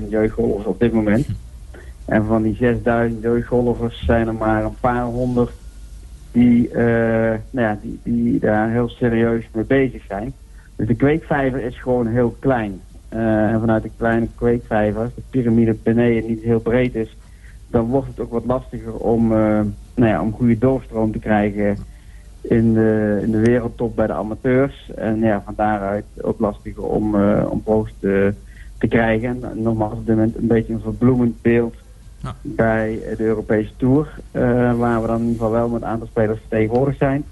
6.000 jeugdgolfers op dit moment. En van die 6000 jeugdgolfers zijn er maar een paar honderd die, eh, nou ja, die, die daar heel serieus mee bezig zijn. Dus de kweekvijver is gewoon heel klein. Eh, en vanuit de kleine kweekvijver, als de piramide beneden niet heel breed is, dan wordt het ook wat lastiger om, nou ja, om goede doorstroom te krijgen in de, in de wereldtop bij de amateurs. En ja, van daaruit ook lastiger om, eh om profs te, te krijgen. En nogmaals, op dit moment een beetje een verbloemend beeld Ja. bij de Europese Tour. eh, waar we dan in ieder geval wel met een aantal spelers vertegenwoordigd zijn.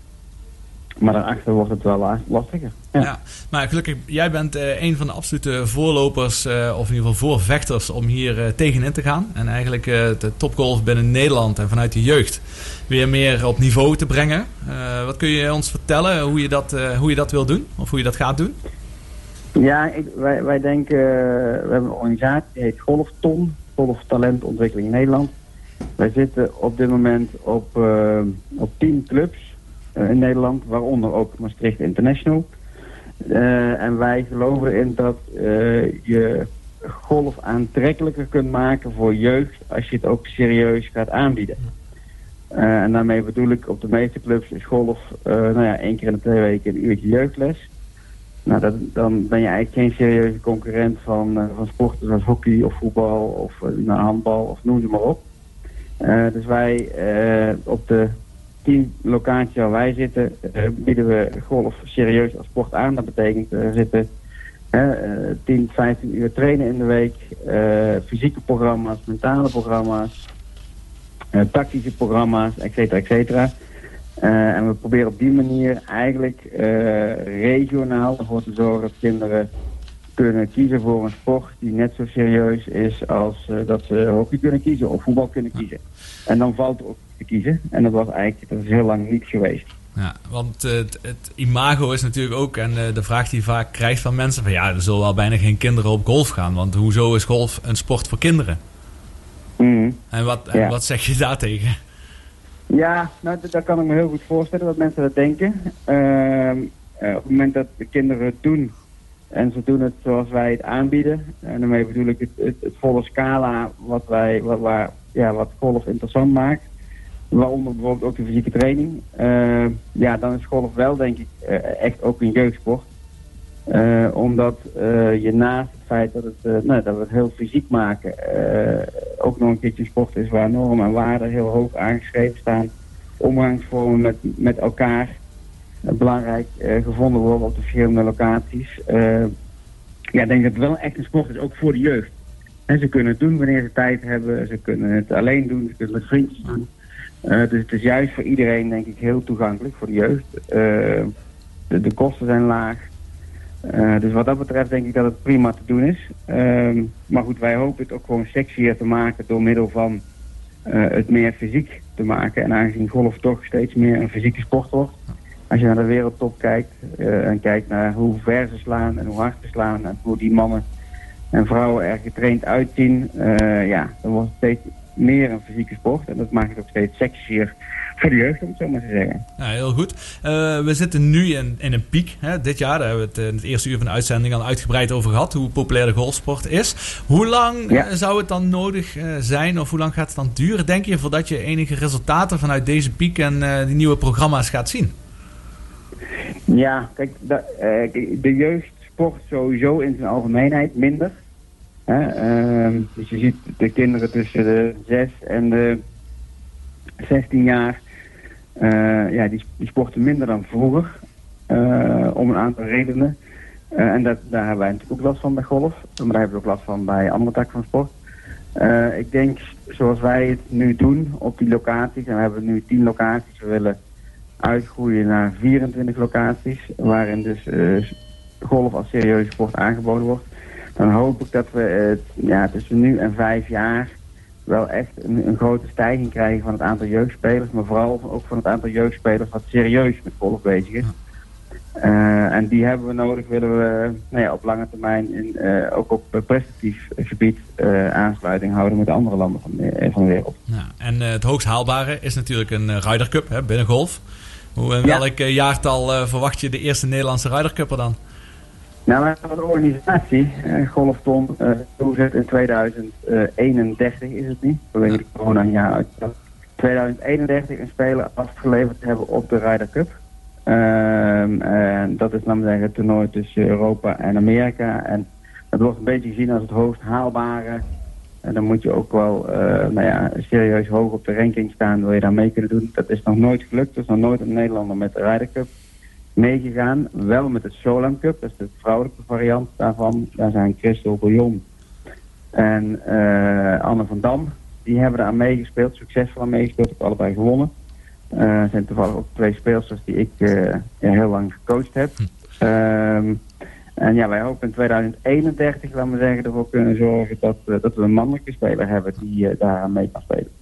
Maar daarachter wordt het wel la- lastiger. Ja. Ja. Maar gelukkig, jij bent eh, een van de absolute voorlopers, eh, of in ieder geval voorvechters, om hier eh, tegenin te gaan. En eigenlijk de topgolf binnen Nederland en vanuit de jeugd weer meer op niveau te brengen. Wat kun je ons vertellen hoe je, dat, hoe je dat wil doen? Of hoe je dat gaat doen? Ja, ik, wij, wij denken, we hebben een organisatie die heet Golfton, Golf Talentontwikkeling Nederland. Wij zitten op dit moment op, op 10 clubs in Nederland, waaronder ook Maastricht International. Eh, en wij geloven erin dat eh, je golf aantrekkelijker kunt maken voor jeugd als je het ook serieus gaat aanbieden. Eh, en daarmee bedoel ik op de meeste clubs is golf eh, nou ja, één keer in de twee weken een uurtje jeugdles. Nou, dat, dan ben je eigenlijk geen serieuze concurrent van, eh, van sporten zoals hockey of voetbal of eh, nou, handbal of noem ze maar op. Eh, dus wij eh, op de tien locaties waar wij zitten, eh, bieden we golf serieus als sport aan. Dat betekent zitten eh, eh, 10, 15 uur trainen in de week, eh, fysieke programma's, mentale programma's, eh, tactische programma's, et cetera, et cetera. Eh, en we proberen op die manier eigenlijk eh, regionaal ervoor te zorgen dat kinderen kunnen kiezen voor een sport die net zo serieus is als eh, dat ze hockey kunnen kiezen of voetbal kunnen kiezen. En dan valt ook te kiezen. En dat was eigenlijk dat is heel lang niet geweest. Ja, want eh, het, het imago is natuurlijk ook, en eh, de vraag die je vaak krijgt van mensen, van ja, er zullen wel bijna geen kinderen op golf gaan, want hoezo is golf een sport voor kinderen? Mhm. En wat, en Ja. wat zeg je daartegen? Ja, nou, dat, kan ik me heel goed voorstellen dat mensen dat denken. Ehm, eh, op het moment dat de kinderen het doen, En ze doen het zoals wij het aanbieden. En daarmee bedoel ik het, het, het volle scala wat, wij, wat, waar, ja, wat golf interessant maakt. Waaronder bijvoorbeeld ook de fysieke training. Eh, ja, dan is golf wel denk ik eh, echt ook een jeugdsport. Eh, omdat je naast het feit dat, het, nou, dat we het heel fysiek maken, ook nog een keertje een sport is waar normen en waarden heel hoog aangeschreven staan. Omgangsvormen met, met elkaar belangrijk gevonden worden op de verschillende locaties. Ja, ik denk dat het wel echt een sport is, ook voor de jeugd. En ze kunnen het doen wanneer ze tijd hebben, ze kunnen het alleen doen, ze kunnen het met vriendjes doen. Eh, dus het is juist voor iedereen denk ik heel toegankelijk, voor de jeugd. Eh, de, de kosten zijn laag. Eh, dus wat dat betreft denk ik dat het prima te doen is. Ehm, maar goed, wij hopen het ook gewoon sexier te maken door middel van het meer fysiek te maken. En aangezien golf toch steeds meer een fysieke sport wordt. Als je naar de wereldtop kijkt en kijkt naar hoe ver ze slaan en hoe hard ze slaan en hoe die mannen en vrouwen er getraind uitzien, ja, dan wordt het steeds meer een fysieke sport. En dat maakt het ook steeds sexier voor de jeugd, om het zo maar te zeggen. Ja, heel goed. Eh, we zitten nu in, in een piek. Hè? Dit jaar, daar hebben we het in het eerste uur van de uitzending al uitgebreid over gehad. Hoe populair de golfsport is. Hoe lang Ja. eh, zou het dan nodig eh, zijn, of hoe lang gaat het dan duren, denk je, voordat je enige resultaten vanuit deze piek en eh, die nieuwe programma's gaat zien? Ja, kijk, de, eh, de jeugdsport sowieso in zijn algemeenheid minder. Ehm, dus je ziet de kinderen tussen de 6 en de 16 jaar, eh, ja, die, sporten minder dan vroeger. eh, om een aantal redenen. Eh, en dat, daar hebben wij natuurlijk ook last van bij golf. Maar daar hebben we ook last van bij andere takken van sport. Ik denk, zoals wij het nu doen op die locaties, en we hebben nu 10 locaties, we willen uitgroeien naar 24 locaties, waarin dus golf als serieuze sport aangeboden wordt. Dan hoop ik dat we het, ja, tussen nu en vijf jaar wel echt een, een grote stijging krijgen van het aantal jeugdspelers, maar vooral ook van het aantal jeugdspelers wat serieus met golf bezig is. Eh, en die hebben we nodig, willen we nou ja, op lange termijn in, eh, ook op prestatief gebied eh, aansluiting houden met andere landen van de, van de wereld. Ja, en het hoogst haalbare is natuurlijk een Ryder Cup hè, binnen golf. Hoe, in Ja. welk jaartal verwacht je de eerste Nederlandse Ryder Cupper dan? Nou, we hebben een organisatie, eh, Golfton, eh toezet in 2031 is het niet, vanwege de corona uit. 2031 een speler afgeleverd hebben op de Ryder Cup. Ehm, en dat is, we zeggen, het toernooi tussen Europa en Amerika. En het wordt een beetje gezien als het hoogst haalbare. En dan moet je ook wel eh, nou ja, serieus hoog op de ranking staan, wil je daar mee kunnen doen. Dat is nog nooit gelukt, er is nog nooit een Nederlander met de Ryder Cup meegegaan. Wel met het Solam Cup, dat is de vrouwelijke variant daarvan. Daar zijn Christel Bouillon en eh, Anne van Dam. Die hebben daar aan meegespeeld, succesvol aan meegespeeld, ook allebei gewonnen. Eh zijn toevallig ook twee speelsters die ik eh, heel lang gecoacht heb. Ehm, en ja, wij hopen in 2031, laten we zeggen, ervoor kunnen zorgen dat, dat we een mannelijke speler hebben die daar mee kan spelen.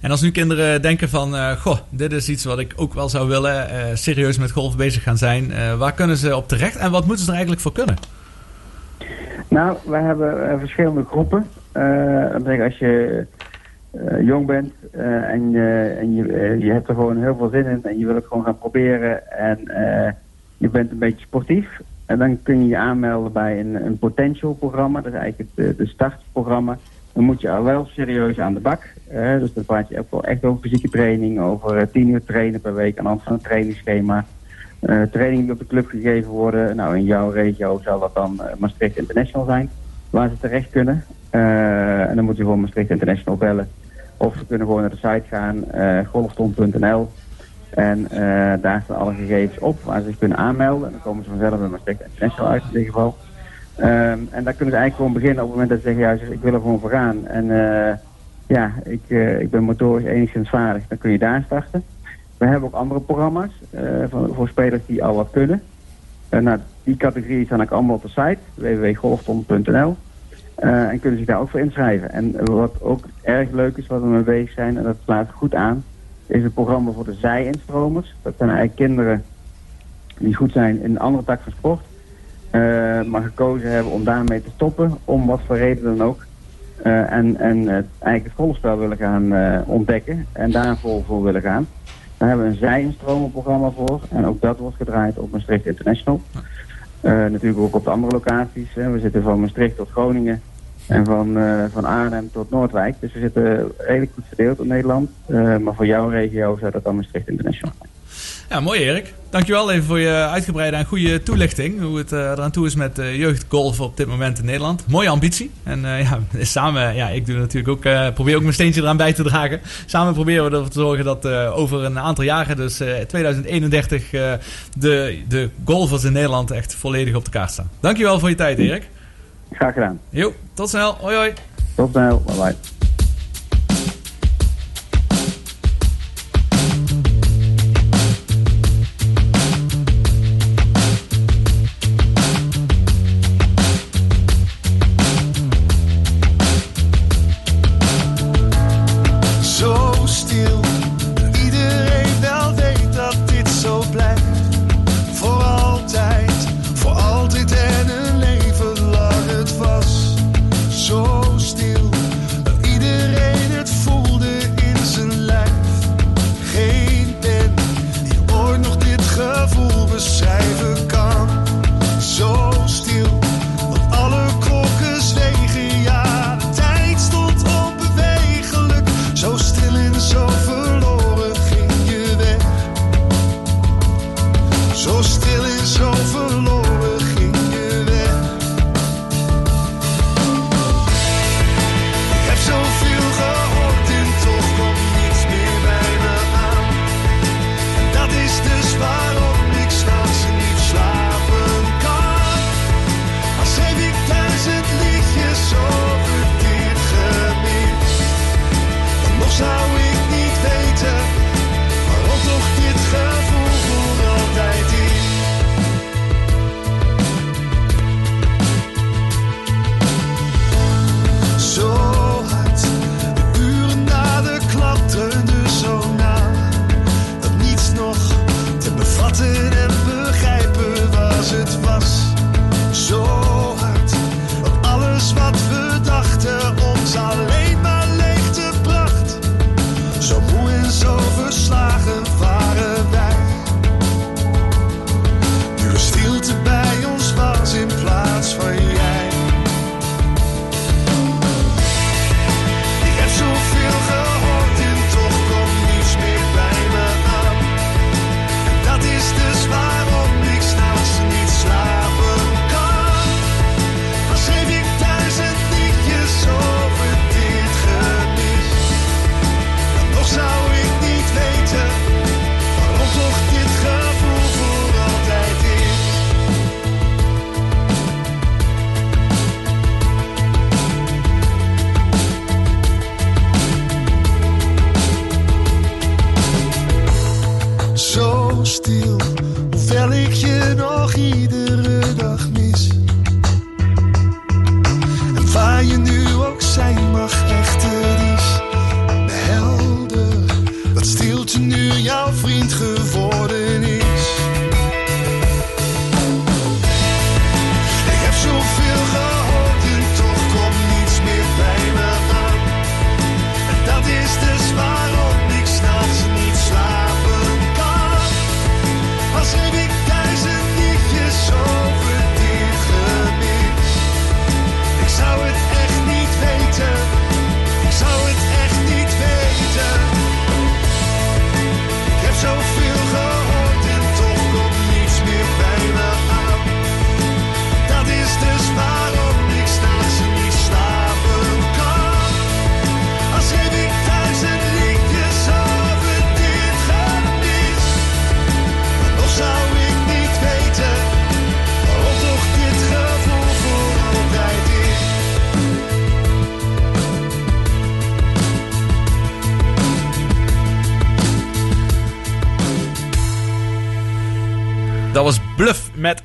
En als nu kinderen denken van, eh, goh, dit is iets wat ik ook wel zou willen, eh, serieus met golf bezig gaan zijn. eh, waar kunnen ze op terecht en wat moeten ze er eigenlijk voor kunnen? Nou, we hebben verschillende groepen. Betekent als je jong bent en, je- en je, hebt er gewoon heel veel zin in en je wil het gewoon gaan proberen en je bent een beetje sportief. Dan kun je je aanmelden bij een, een potential programma. Dat is eigenlijk het, de startprogramma. Dan moet je al wel serieus aan de bak. dus dan praat je ook wel echt over fysieke training, over eh, tien uur trainen per week aan de hand van een trainingsschema. Eh trainingen die op de club gegeven worden. Nou, in jouw regio zal dat dan eh, Maastricht International zijn, waar ze terecht kunnen. En dan moeten ze gewoon Maastricht International bellen. Of ze kunnen gewoon naar de site gaan, golfton.nl. En daar staan alle gegevens op waar ze zich kunnen aanmelden. En dan komen ze vanzelf bij Maastricht International uit in dit geval. Ehm, en daar kunnen ze eigenlijk gewoon beginnen op het moment dat ze zeggen, ja, ik wil er gewoon voor gaan. En eh, ja, ik, eh, ik ben motorisch enigszins vaardig, dan kun je daar starten. We hebben ook andere programma's eh, voor, spelers die al wat kunnen. Nou, die categorieën staan ook allemaal op de site, www.golfton.nl. En kunnen zich daar ook voor inschrijven. En wat ook erg leuk is, wat we mee bezig zijn, en dat slaat goed aan, is het programma voor de zij-instromers. Dat zijn eigenlijk kinderen die goed zijn in een andere tak van sport, eh, maar gekozen hebben om daarmee te stoppen, om wat voor reden dan ook. Eh, en en eigenlijk het golfspel willen gaan eh, ontdekken en daar voor willen gaan. Daar hebben we een stromenprogramma voor. En ook dat wordt gedraaid op Maastricht International. Natuurlijk ook op de andere locaties. Hè. We zitten van Maastricht tot Groningen. En van, uh, van Arnhem tot Noordwijk. Dus we zitten redelijk goed verdeeld op Nederland. Maar voor jouw regio zou dat dan Maastricht International zijn. Ja, mooi Erik. Dankjewel even voor je uitgebreide en goede toelichting. Hoe het eh, eraan toe is met eh, jeugdgolf op dit moment in Nederland. Mooie ambitie. En eh, ja, samen, ja, ik doe natuurlijk ook, probeer ook mijn steentje eraan bij te dragen. Samen proberen we ervoor te zorgen dat over een aantal jaren, dus 2031, de, de golfers in Nederland echt volledig op de kaart staan. Dankjewel voor je tijd Erik. Graag gedaan. Jo, tot snel. Hoi hoi. Tot snel. Bye bye.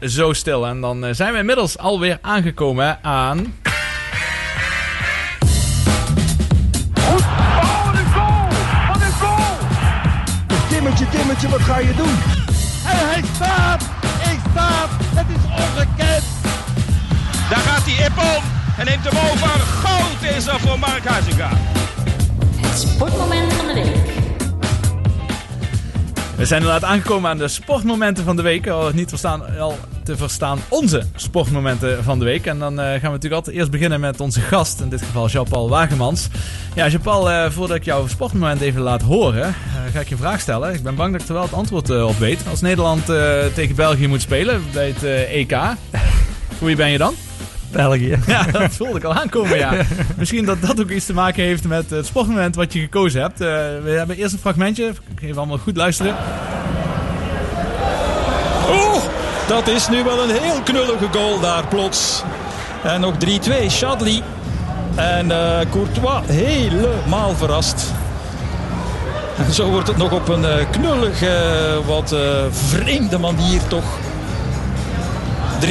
zo stil. En dan eh, zijn we inmiddels alweer aangekomen aan... Oh, Timmetje, Timmetje, wat ga je doen? En hij staat! hij staat! Het is ongekend! Daar gaat hij ip om en neemt hem over. Goud is er voor Mark Huizinga. Het sportmoment van de week. We zijn inderdaad aangekomen aan de sportmomenten van de week. Al niet verstaan, al te verstaan onze sportmomenten van de week. En dan eh, gaan we natuurlijk altijd eerst beginnen met onze gast. In dit geval Jean-Paul Wagemans. Ja, Jean-Paul, eh, voordat ik jouw sportmoment even laat horen, eh, ga ik je een vraag stellen. Ik ben bang dat ik er wel het antwoord op weet. Als Nederland eh, tegen België moet spelen bij het EK, voor wie ben je dan? België. Ja, dat voelde ik al aankomen, ja. Misschien dat dat ook iets te maken heeft met het sportmoment wat je gekozen hebt. We hebben eerst een fragmentje. Even allemaal goed luisteren. Oeh, dat is nu wel een heel knullige goal daar plots. En nog 3-2, Chadli. En eh, Courtois helemaal verrast. En zo wordt het nog op een eh, knullige, wat eh, vreemde manier toch. 3-2.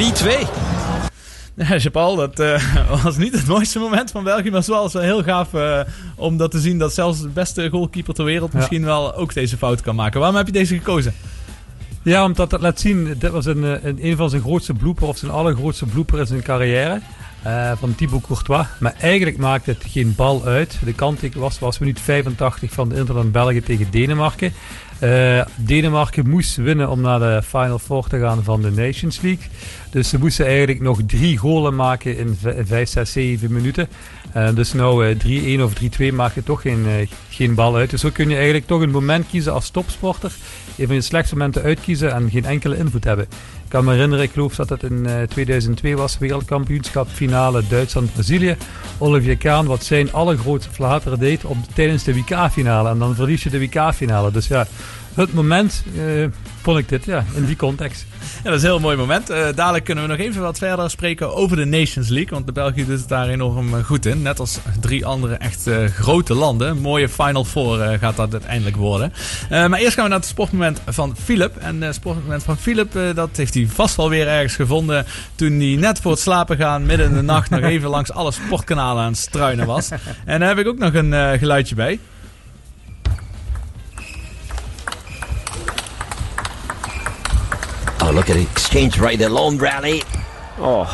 Ja, Jean-Paul, dat eh, was niet het mooiste moment van België, maar het was wel heel gaaf eh, om dat te zien dat zelfs de beste goalkeeper ter wereld Ja. misschien wel ook deze fout kan maken. Waarom heb je deze gekozen? Ja, omdat dat laat zien, dit was een, eh, een, een van zijn grootste blooper, of zijn allergrootste blooper in zijn carrière. eh, van Thibaut Courtois. Maar eigenlijk maakt het geen bal uit. De kant was, was minuut 85 van de Interland België tegen Denemarken. Eh, Denemarken moest winnen om naar de Final Four te gaan van de Nations League. Dus ze moesten eigenlijk nog drie golen maken in v- 5, 6, 7 minuten. Eh, dus nou eh, 3-1 of 3-2 maakt het toch geen, eh, geen bal uit. Dus zo kun je eigenlijk toch een moment kiezen als topsporter. Een van je slechtste momenten uitkiezen en geen enkele invloed hebben. Ik kan me herinneren, ik geloof dat het in eh, 2002 was, wereldkampioenschap finale Duitsland-Brazilië. Olivier Kahn, wat zijn allergrootste flater deed tijdens de WK-finale. En dan verlies je de WK-finale. Dus ja, het moment eh, vond ik dit, ja, in die context. Ja, dat is een heel mooi moment. Eh, dadelijk kunnen we nog even wat verder spreken over de Nations League. Want de België doet het daar enorm eh, goed in. Net als drie andere echt eh, grote landen. Een mooie Final Four gaat dat uiteindelijk worden. Maar eerst gaan we naar het sportmoment van Philip. En het sportmoment van Philip, dat heeft hij vast wel weer ergens gevonden. Toen hij net voor het slapen gaan, midden in de nacht, nog even langs alle sportkanalen aan het struinen was. En daar heb ik ook nog een geluidje bij. Oh, look at it. Exchange right there. Long rally. Oh,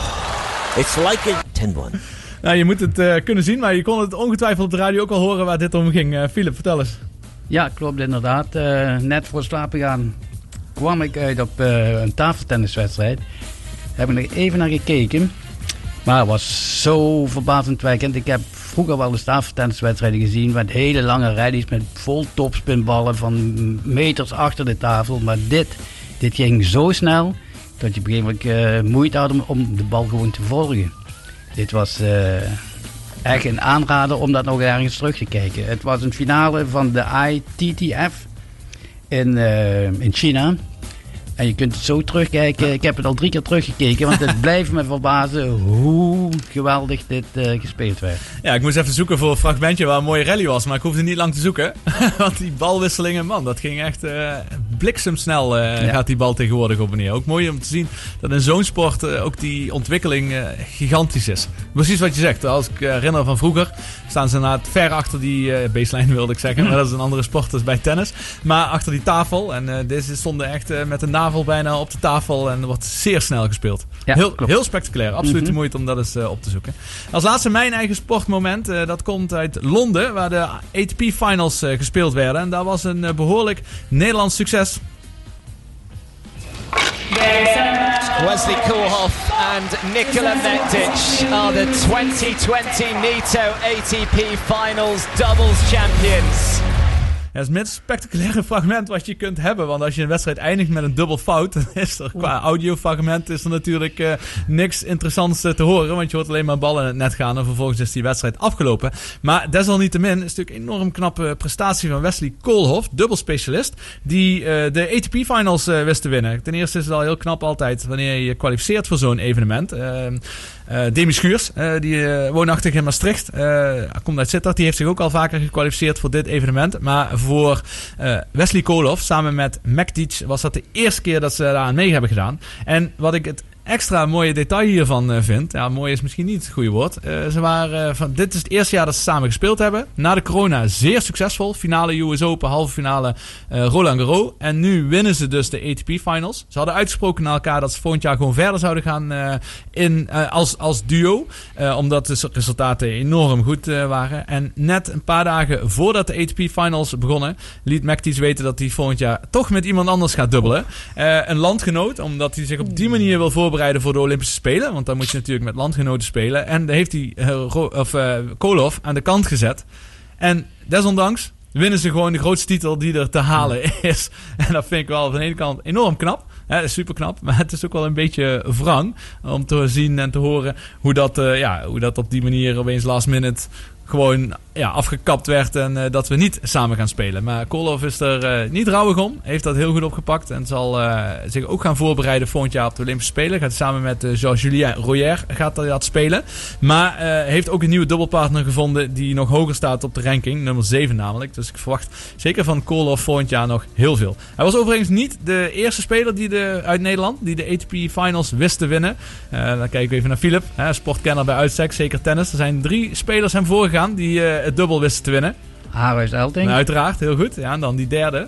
it's like a 10-1. Nou, je moet het eh, kunnen zien, maar je kon het ongetwijfeld op de radio ook al horen waar dit om ging. Eh Philip, vertel eens. Ja, klopt inderdaad. Eh, net voor slapen gaan kwam ik uit op eh, een tafeltenniswedstrijd. Daar heb ik nog even naar gekeken. Maar het was zo verbazendwekkend. Ik heb vroeger wel eens tafeltenniswedstrijden gezien met hele lange rallies met vol topspinballen van meters achter de tafel. Maar dit, dit ging zo snel dat je op een gegeven moment eh, moeite had om, de bal gewoon te volgen. Dit was eh, echt een aanrader om dat nog ergens terug te kijken. Het was een finale van de ITTF in, eh, in China. En je kunt het zo terugkijken. Ik heb het al drie keer teruggekeken, want het blijft me verbazen hoe geweldig dit eh, gespeeld werd. Ja, ik moest even zoeken voor een fragmentje waar een mooie rally was. Maar ik hoefde niet lang te zoeken. Want die balwisselingen, man, dat ging echt eh, bliksemsnel eh, Ja. gaat die bal tegenwoordig op en neer. Ook mooi om te zien dat in zo'n sport ook die ontwikkeling gigantisch is. Precies wat je zegt. Als ik herinner van vroeger, staan ze inderdaad ver achter die baseline wilde ik zeggen. Maar dat is een andere sport als bij tennis. Maar achter die tafel. En deze stonden echt met de navel bijna op de tafel. En er wordt zeer snel gespeeld. Ja, heel, klopt. heel spectaculair. Absoluut de Mhm. moeite om dat eens eh, op te zoeken. Als laatste mijn eigen sportmoment. eh, dat komt uit Londen, waar de ATP Finals eh, gespeeld werden. En daar was een eh, behoorlijk Nederlands succes. Wesley Koolhoff and Nikola Mektic are the 2020 NITO ATP Finals doubles champions. Het is het minst spectaculaire fragment wat je kunt hebben. Want als je een wedstrijd eindigt met een dubbel fout, dan is er qua audiofragment is er natuurlijk eh, niks interessants eh, te horen. Want je hoort alleen maar ballen in het net gaan en vervolgens is die wedstrijd afgelopen. Maar desalniettemin is het natuurlijk een enorm knappe prestatie van Wesley Koolhoff, dubbelspecialist, die eh, de ATP Finals wist te winnen. Ten eerste is het al heel knap altijd wanneer je je kwalificeert voor zo'n evenement. Eh Demi Schuurs, eh, die eh, woonachtig in Maastricht, komt uit Sittard. Die heeft zich ook al vaker gekwalificeerd voor dit evenement. Maar voor Wesley Koolhoff, samen met Mektic, was dat de eerste keer dat ze daaraan mee hebben gedaan. En wat ik het extra mooie detail hiervan eh, vind, ja, mooi is misschien niet het goede woord. Eh, ze waren, eh, van, dit is het eerste jaar dat ze samen gespeeld hebben. Na de corona zeer succesvol. Finale US Open, halve finale eh, Roland Garros. En nu winnen ze dus de ATP Finals. Ze hadden uitgesproken naar elkaar dat ze volgend jaar gewoon verder zouden gaan in, als, als duo. Omdat de resultaten enorm goed waren. En net een paar dagen voordat de ATP Finals begonnen, liet McTees weten dat hij volgend jaar toch met iemand anders gaat dubbelen. Een landgenoot, omdat hij zich op die manier wil voorbereiden voor de Olympische Spelen. Want dan moet je natuurlijk met landgenoten spelen. En daar heeft hij eh, of, eh, Kolov aan de kant gezet. En desondanks winnen ze gewoon de grootste titel die er te halen is. En dat vind ik wel van de ene kant enorm knap. Hè, super knap, maar het is ook wel een beetje wrang om te zien en te horen hoe dat, eh, ja, hoe dat op die manier opeens last minute gewoon ja, afgekapt werd en eh, dat we niet samen gaan spelen. Maar Kolov is er eh, niet rouwig om, heeft dat heel goed opgepakt en zal eh, zich ook gaan voorbereiden volgend jaar op de Olympische Spelen. Gaat samen met Jean-Julien Royer gaat dat spelen. Maar heeft ook een nieuwe dubbelpartner gevonden die nog hoger staat op de ranking, nummer 7 namelijk. Dus ik verwacht zeker van Kolov volgend jaar nog heel veel. Hij was overigens niet de eerste speler die de, uit Nederland die de ATP Finals wist te winnen. Dan kijken we even naar Philip, hè, sportkenner bij uitstek, zeker tennis. Er zijn drie spelers hem voorgegaan die het dubbel wisten te winnen. Harold Elting. Nou, uiteraard, heel goed. Ja, en dan die derde.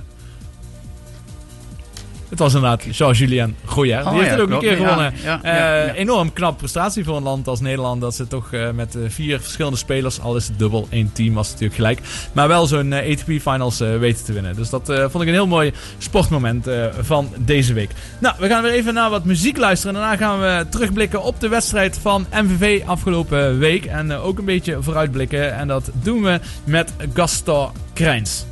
Het was inderdaad Jean-Julien Goyer. Die Oh, heeft ja, het ook klopt. een keer gewonnen. Eh. Enorm knap prestatie voor een land als Nederland. Dat ze toch eh, met eh, vier verschillende spelers, al is het dubbel, één team was het natuurlijk gelijk. Maar wel zo'n ATP Finals weten te winnen. Dus dat vond ik een heel mooi sportmoment van deze week. Nou, we gaan weer even naar wat muziek luisteren. Daarna gaan we terugblikken op de wedstrijd van MVV afgelopen week. En ook een beetje vooruitblikken. En dat doen we met Gaston Krijns.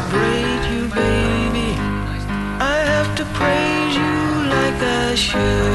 Celebrate you, baby. I have to praise you like I I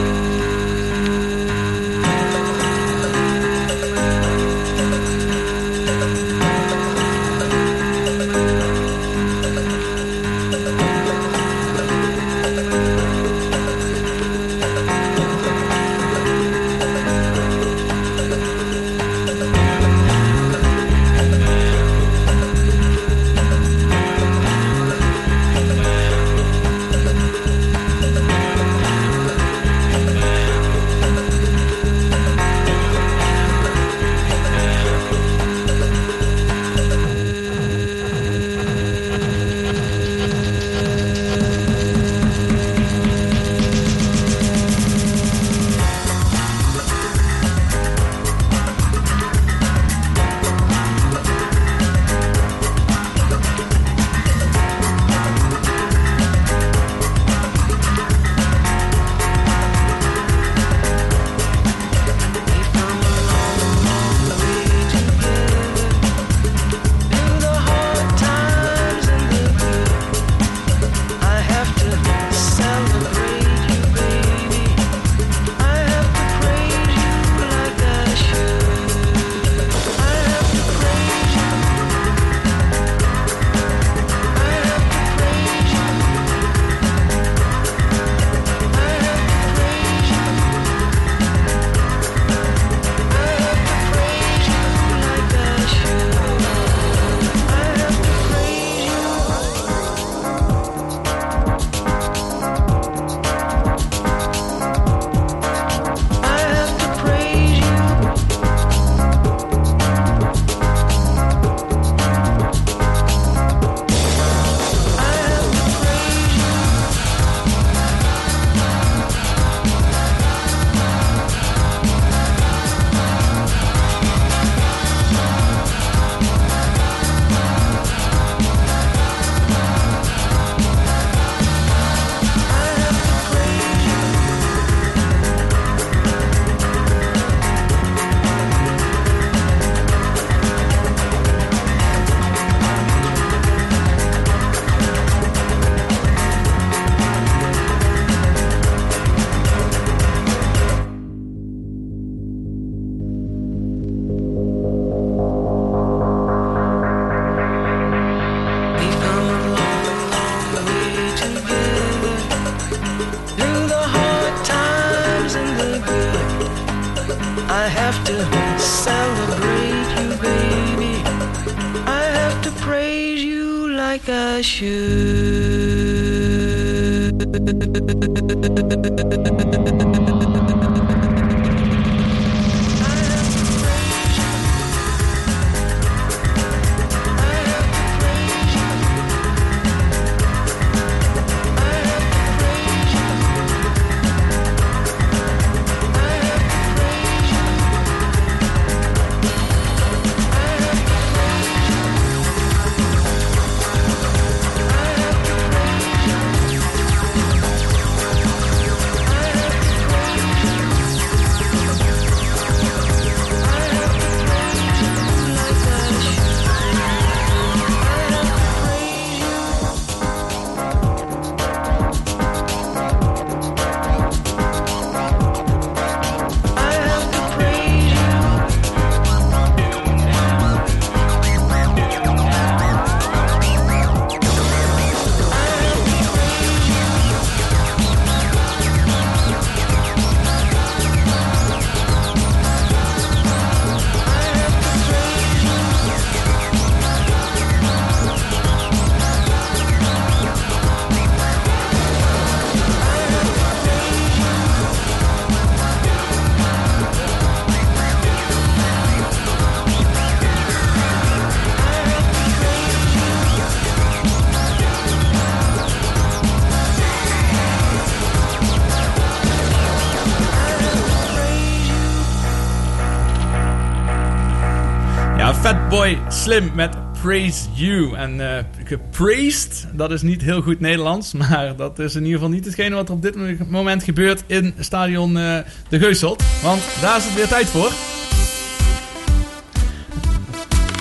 Fatboy Slim met Praise You. En eh gepraised, dat is niet heel goed Nederlands. Maar dat is in ieder geval niet hetgene wat er op dit moment gebeurt in stadion eh, De Geuselt. Want daar is het weer tijd voor.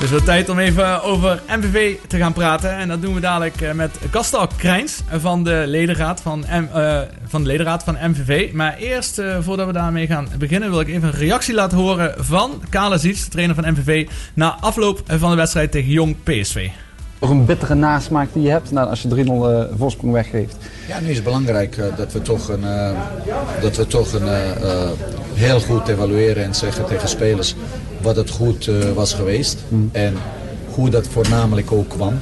Het is weer tijd om even over MVV te gaan praten. En dat doen we dadelijk eh, met Kastal Krijns van de ledenraad van, M, eh, van, de ledenraad van MVV. Maar eerst, eh, voordat we daarmee gaan beginnen, wil ik even een reactie laten horen van Kale Ziets, de trainer van MVV, na afloop van de wedstrijd tegen Jong PSV. Nog een bittere nasmaak die je hebt nou, als je 3-0 eh, voorsprong weggeeft. Ja, nu is het belangrijk dat we toch, een, eh, dat we toch een, heel goed evalueren en zeggen tegen spelers wat het goed eh, was geweest. En hoe dat voornamelijk ook kwam.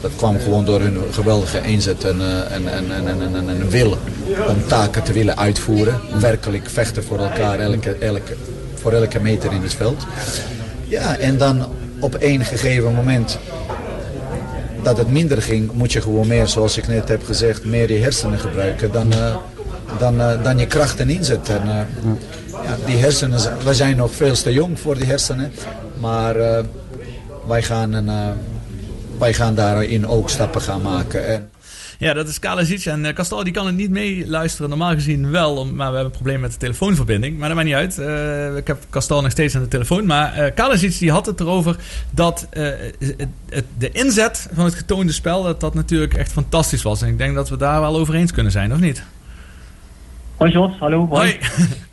Dat kwam gewoon door hun geweldige inzet en, eh, en, en, en, en, wil om taken te willen uitvoeren. Werkelijk vechten voor elkaar elke, elke, voor elke meter in het veld. Ja, en dan op één gegeven moment dat het minder ging, moet je gewoon meer, zoals ik net heb gezegd, meer je hersenen gebruiken dan, eh, dan, eh, dan je kracht en inzet. En, eh, ja, die hersenen, we zijn nog veel te jong voor die hersenen, maar eh, wij, gaan een, eh, wij gaan daarin ook stappen gaan maken. En, Ja, dat is Kalazic. En uh, Kastal die kan het niet meeluisteren. Normaal gezien wel, om- maar we hebben een probleem met de telefoonverbinding. Maar dat maakt niet uit. Eh, ik heb Kastal nog steeds aan de telefoon. Maar eh Kalazic die had het erover dat eh, het, het- de inzet van het getoonde spel... dat dat natuurlijk echt fantastisch was. En ik denk dat we daar wel over eens kunnen zijn, of niet? Hoi Jos, hallo. Hoi.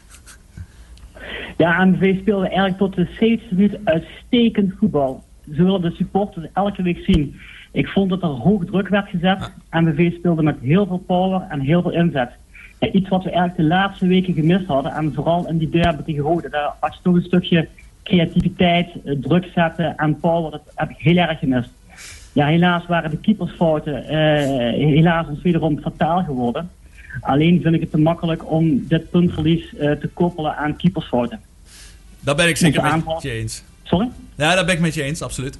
Ja, MVV speelde eigenlijk tot de 70 minuut uitstekend voetbal. Ze willen de supporters elke week zien. Ik vond dat er hoog druk werd gezet. MVV speelde met heel veel power en heel veel inzet. Ja, iets wat we eigenlijk de laatste weken gemist hadden. En vooral in die derby tegen Rode. Daar had je toch een stukje creativiteit, eh, druk zetten en power. Dat heb ik heel erg gemist. Ja, helaas waren de keepersfouten eh, helaas ons wederom fataal geworden. Alleen vind ik het te makkelijk om dit puntverlies eh, te koppelen aan keepersfouten. Daar ben ik zeker met je eens. Sorry? Ja, daar ben ik met je eens, absoluut.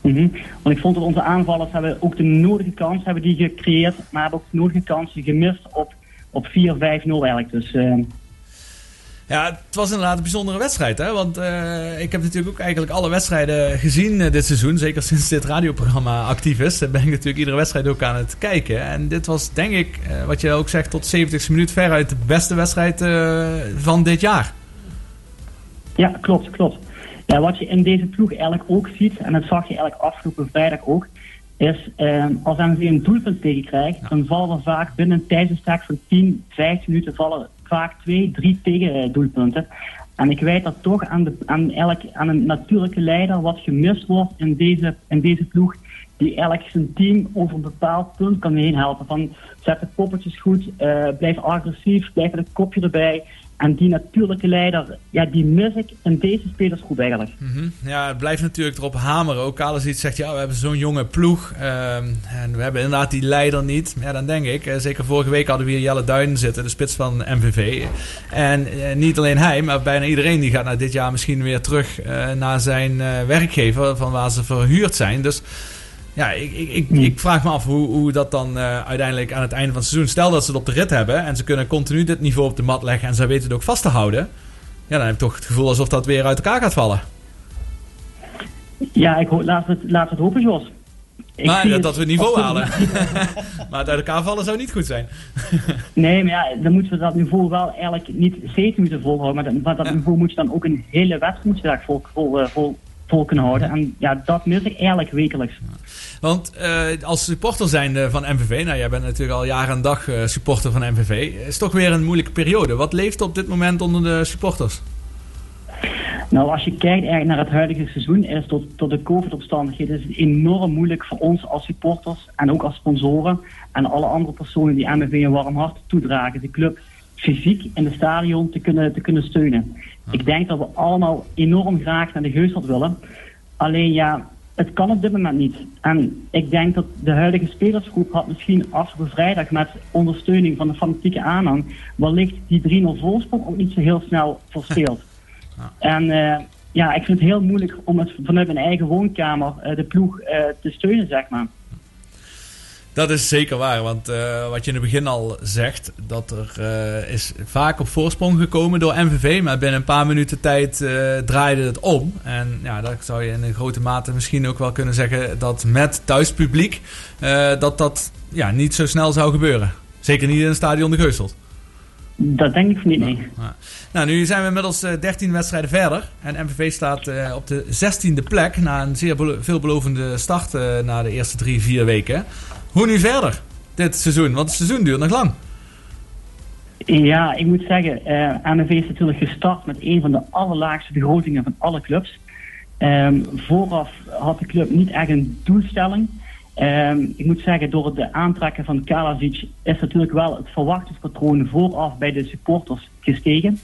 Mhm. Want ik vond dat onze aanvallers hebben ook de nodige kans hebben die gecreëerd, maar hebben ook de nodige kansen gemist op, op 4-5-0 eigenlijk. Dus eh, Ja, het was inderdaad een bijzondere wedstrijd. Hè? Want eh, ik heb natuurlijk ook eigenlijk alle wedstrijden gezien eh, dit seizoen. Zeker sinds dit radioprogramma actief is. Ben ik natuurlijk iedere wedstrijd ook aan het kijken. En dit was denk ik, wat je ook zegt, tot 70 minuut veruit de beste wedstrijd van dit jaar. Ja, klopt, klopt. Ja, wat je in deze ploeg eigenlijk ook ziet, en dat zag je eigenlijk afgelopen vrijdag ook, is eh, als MV een doelpunt tegenkrijgt, dan vallen er vaak binnen een tijdsbestek van 10, 15 minuten vallen vaak twee, drie tegendoelpunten. En ik wijt dat toch aan, de, aan, eigenlijk aan een natuurlijke leider wat gemist wordt in deze, in deze ploeg. die eigenlijk zijn team over een bepaald punt kan heen helpen. Van zet de poppetjes goed, eh, blijf agressief, blijf met een kopje erbij. En die natuurlijke leider, ja, die mis ik in deze spelersgroep eigenlijk. Mhm. Ja, het blijft natuurlijk erop hameren. Ook Kalesic zegt, ja, we hebben zo'n jonge ploeg. ehm, en we hebben inderdaad die leider niet. Ja, dan denk ik, eh, zeker vorige week hadden we hier Jelle Duinen zitten, de spits van MVV. En eh, niet alleen hij, maar bijna iedereen die gaat na dit jaar misschien weer terug eh, naar zijn werkgever van waar ze verhuurd zijn. Dus ja, ik, ik, ik, ik vraag me af hoe, hoe dat dan eh, uiteindelijk aan het einde van het seizoen... Stel dat ze het op de rit hebben en ze kunnen continu dit niveau op de mat leggen... en zij weten het ook vast te houden... Ja, dan heb ik toch het gevoel alsof dat weer uit elkaar gaat vallen. Ja, ik laat, het, laat het hopen, Jos. Ik maar dat, we het niveau halen. maar het uit elkaar vallen zou niet goed zijn. Nee, maar ja, dan moeten we dat niveau wel eigenlijk niet steeds moeten volhouden. Maar dat, maar dat niveau moet je dan ook een hele wedstrijd moet je daar vol, vol, eh, vol, vol kunnen houden. En ja, dat mis ik eigenlijk wekelijks. Want eh, als supporter zijnde van MVV, nou jij bent natuurlijk al jaren en dag eh, supporter van MVV, is toch weer een moeilijke periode. Wat leeft op dit moment onder de supporters? Nou, als je kijkt eigenlijk naar het huidige seizoen, is tot, tot de COVID-omstandigheden, is het enorm moeilijk voor ons als supporters en ook als sponsoren en alle andere personen die MVV een warm hart toedragen, de club fysiek in het stadion te kunnen, te kunnen steunen. Ik denk dat we allemaal enorm graag naar de Geustad willen. Alleen ja, het kan op dit moment niet. En ik denk dat de huidige spelersgroep had misschien afgelopen vrijdag met ondersteuning van de fanatieke aanhang wellicht die 3-0 voorsprong ook niet zo heel snel verspeeld. En eh, ja, ik vind het heel moeilijk om het vanuit mijn eigen woonkamer eh, de ploeg eh, te steunen, zeg maar. Dat is zeker waar, want eh, wat je in het begin al zegt, dat er eh, is vaak op voorsprong gekomen door MVV, maar binnen een paar minuten tijd eh, draaide het om. En ja, dat zou je in een grote mate misschien ook wel kunnen zeggen dat met thuispubliek, dat dat ja, niet zo snel zou gebeuren. Zeker niet in het stadion de Geuselt. Dat denk ik niet, nee. Nou, nu zijn we inmiddels eh, 13 wedstrijden verder. En MVV staat op de 16e plek na een zeer belo- veelbelovende start na de eerste drie, vier weken. Hoe nu verder dit seizoen? Want het seizoen duurt nog lang. Ja, ik moet zeggen, MVV is natuurlijk gestart met een van de allerlaagste begrotingen van alle clubs. Ehm, vooraf had de club niet echt een doelstelling. Ehm, ik moet zeggen, door het aantrekken van Kalazic is natuurlijk wel het verwachtingspatroon vooraf bij de supporters gestegen.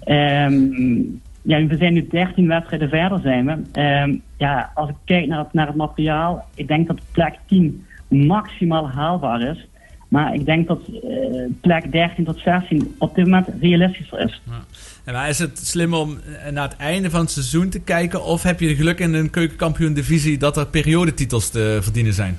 Ehm, ja, we zijn nu 13 wedstrijden verder zijn we. Ja, als ik kijk naar het, naar het materiaal, ik denk dat plek 10 maximaal haalbaar is. Maar ik denk dat eh, plek 13 tot 16 op dit moment realistischer is. En maar is het slim om eh, naar het einde van het seizoen te kijken? Of heb je de geluk in een keukenkampioen divisie dat er periodetitels te verdienen zijn?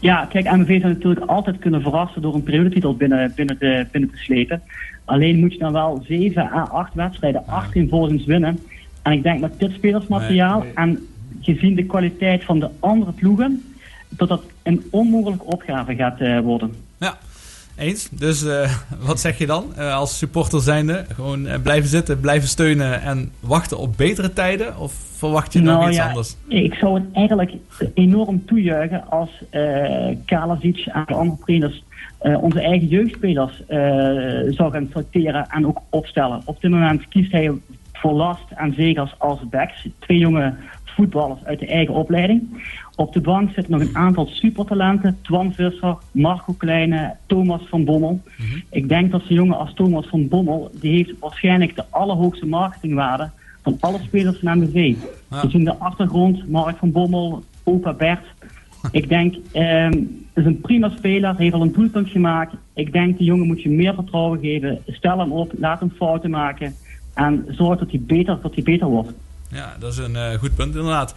Ja, kijk, MVV zou natuurlijk altijd kunnen verrassen door een periodetitel binnen, binnen, te, binnen te slepen. Alleen moet je dan wel 7 à 8 wedstrijden achtereenvolgens winnen. En ik denk met dit spelersmateriaal en gezien de kwaliteit van de andere ploegen, dat dat een onmogelijke opgave gaat eh, worden. Ja, eens. Dus eh, wat zeg je dan eh, als supporter zijnde? Gewoon blijven zitten, blijven steunen en wachten op betere tijden? Of verwacht je nog Nou iets ja, anders? Ik zou het eigenlijk enorm toejuichen als eh Kalasic en de andere trainers onze eigen jeugdspelers zou gaan selecteren en ook opstellen. Op dit moment kiest hij voor Last en Zegers als backs. Twee jonge voetballers uit de eigen opleiding. Op de bank zitten nog een aantal supertalenten. Twan Visser, Marco Kleine, Thomas van Bommel. Ik denk dat zo'n jongen als Thomas van Bommel... die heeft waarschijnlijk de allerhoogste marketingwaarde... van alle spelers van MVV. Ja. Gezien de achtergrond, Mark van Bommel, opa Bert... Ik denk, ehm, het is een prima speler, heeft al een doelpunt gemaakt. Ik denk, die jongen moet je meer vertrouwen geven. Stel hem op, laat hem fouten maken. En zorg dat hij beter, dat hij beter wordt. Ja, dat is een eh, goed punt inderdaad.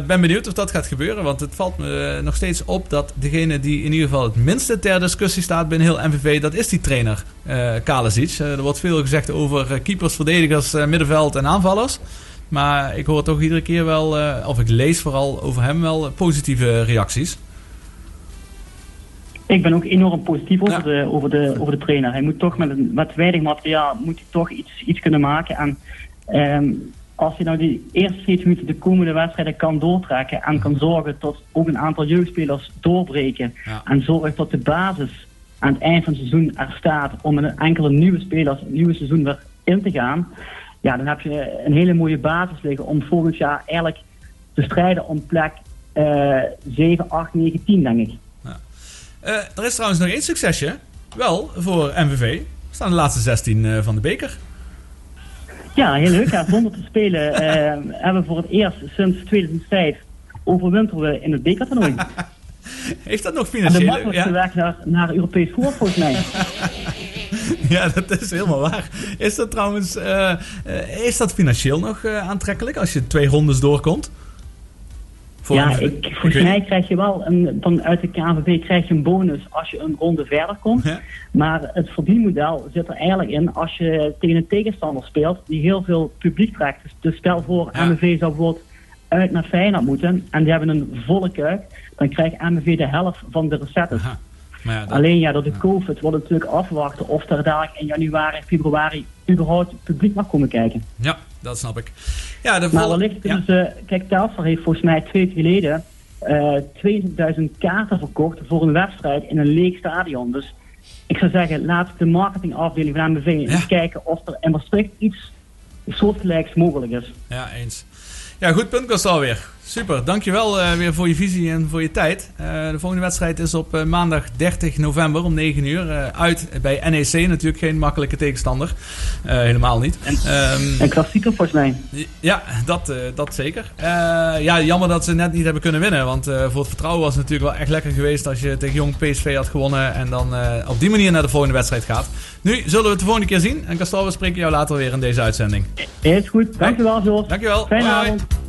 Ik ben benieuwd of dat gaat gebeuren, want het valt me eh, nog steeds op dat degene die in ieder geval het minste ter discussie staat binnen heel MVV, dat is die trainer uh, Kalasic. Eh, er wordt veel gezegd over eh, keepers, verdedigers, eh, middenveld en aanvallers. Maar ik hoor toch iedere keer wel, eh, of ik lees vooral over hem wel eh, positieve reacties. Ik ben ook enorm positief over, de, over, de, over de trainer. Hij moet toch met, een, met weinig materiaal moet hij toch iets, iets kunnen maken. En ehm, als hij nou die eerste 40 minuten de komende wedstrijden kan doortrekken en kan zorgen dat ook een aantal jeugdspelers doorbreken en zorgt dat de basis aan het eind van het seizoen er staat om met een enkele nieuwe spelers een nieuwe seizoen weer in te gaan, ja, dan heb je een hele mooie basis liggen om volgend jaar eigenlijk te strijden om plek eh 7, 8, 9, 10 denk ik. Eh, er is trouwens nog één succesje. Wel, voor MVV. We staan de laatste 16 eh, van de beker. Ja, heel leuk. Ja, zonder te spelen eh, hebben we voor het eerst sinds 2005 overwinteren we in het bekertoernooi. Heeft dat nog En de makkelijkste Ja, weg naar, naar Europees voetbal volgens mij. ja, dat is helemaal waar. Is dat trouwens... eh, eh, is dat financieel nog aantrekkelijk als je twee rondes doorkomt? Voor ja, ik, volgens mij krijg je wel een, vanuit de KNVB krijg je een bonus als je een ronde verder komt. Maar het verdienmodel zit er eigenlijk in als je tegen een tegenstander speelt die heel veel publiek trekt. Dus, dus stel voor, MVV zou bijvoorbeeld uit naar Feyenoord moeten en die hebben een volle kuip, dan krijgt MVV de helft van de recettes. Ja, dat- Alleen ja, door de COVID wordt het natuurlijk afwachten of er dadelijk in januari, februari überhaupt publiek mag komen kijken. Ja, dat snap ik. Ja, de Maar wellicht kunnen ze... Kijk, Telstar heeft volgens mij twee weken geleden eh 22.000 kaarten verkocht voor een wedstrijd in een leeg stadion. Dus ik zou zeggen, laat de marketingafdeling van MBV eens kijken of er in Maastricht iets soortgelijks mogelijk is. Ja, eens. Ja, goed punt, Gastal weer. Super, dankjewel eh weer voor je visie en voor je tijd. Eh, de volgende wedstrijd is op eh, maandag 30 november om 9 uur. uit bij NEC, natuurlijk geen makkelijke tegenstander. Helemaal niet. Ehm, Een klassieker volgens mij. ja, dat, dat zeker. Ja, jammer dat ze net niet hebben kunnen winnen. Want voor het vertrouwen was het natuurlijk wel echt lekker geweest als je tegen jong PSV had gewonnen. En dan op die manier naar de volgende wedstrijd gaat. Nu zullen we het de volgende keer zien. En Gastal, we spreken jou later weer in deze uitzending. Is goed, dankjewel Jos. Dankjewel. Fijne avond.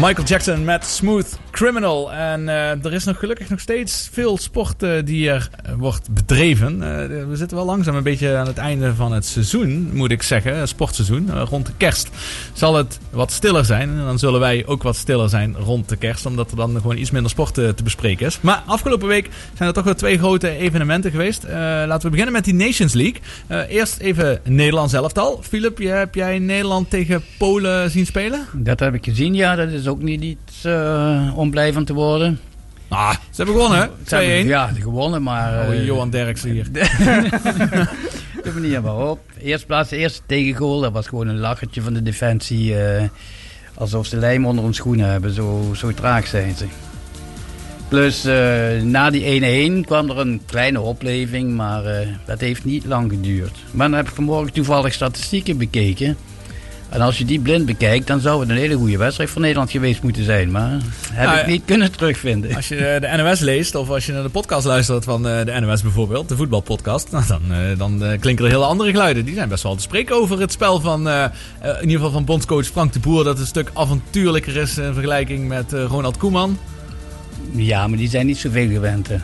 Michael Jackson met Smooth Criminal. En eh, er is nog gelukkig nog steeds veel sport eh, die er eh, wordt bedreven. We zitten wel langzaam een beetje aan het einde van het seizoen, moet ik zeggen. Sportseizoen. Rond de kerst zal het wat stiller zijn. En dan zullen wij ook wat stiller zijn rond de kerst. Omdat er dan gewoon iets minder sport te bespreken is. Maar afgelopen week zijn er toch wel twee grote evenementen geweest. Laten we beginnen met die Nations League. Eerst even Nederland zelf al. Philip, je- heb jij Nederland tegen Polen zien spelen? Dat heb ik gezien, ja. Dat is ook niet iets eh, om blij van te worden. Ah, ze hebben gewonnen, hè? Ze hebben- 2-1. Ja, gewonnen, maar... Oh, eh, Johan Derksen hier. de manier waarop. Eerst plaats, de eerste tegengoal, dat was gewoon een lachertje van de defensie. eh, alsof ze lijm onder hun schoenen hebben, zo, zo traag zijn ze. Plus, eh, na die 1-1 kwam er een kleine opleving, maar dat heeft niet lang geduurd. Maar dan heb ik vanmorgen toevallig statistieken bekeken. En als je die blind bekijkt, dan zou het een hele goede wedstrijd voor Nederland geweest moeten zijn. Maar heb Nou, ik niet kunnen terugvinden. Als je eh, de NOS leest of als je naar de podcast luistert van eh, de NOS bijvoorbeeld, de voetbalpodcast, nou, dan, eh, dan eh, klinken er hele andere geluiden. Die zijn best wel te spreken over het spel van, in ieder geval van bondscoach Frank de Boer, dat een stuk avontuurlijker is in vergelijking met Ronald Koeman. Ja, maar die zijn niet zoveel gewend. hè.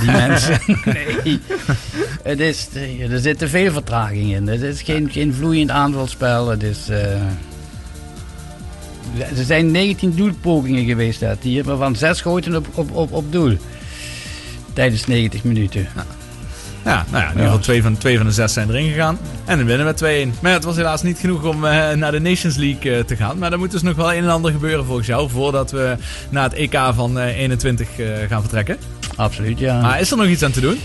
Die mensen. Nee. Het is, er zit te veel vertraging in. Het is geen, geen vloeiend aanvalspel. Het is. eh, er zijn 19 doelpogingen geweest dat hier, waarvan 6 schoten op, op, op, op doel. Tijdens 90 minuten. Ja, nou ja, in ieder geval twee van, twee van de zes zijn erin gegaan. En dan winnen we 2-1. Maar ja, het was helaas niet genoeg om eh, naar de Nations League eh, te gaan. Maar er moet dus nog wel een en ander gebeuren volgens jou, voordat we naar het EK van eh, 21 eh, gaan vertrekken. Absoluut, ja. Maar is er nog iets aan te doen?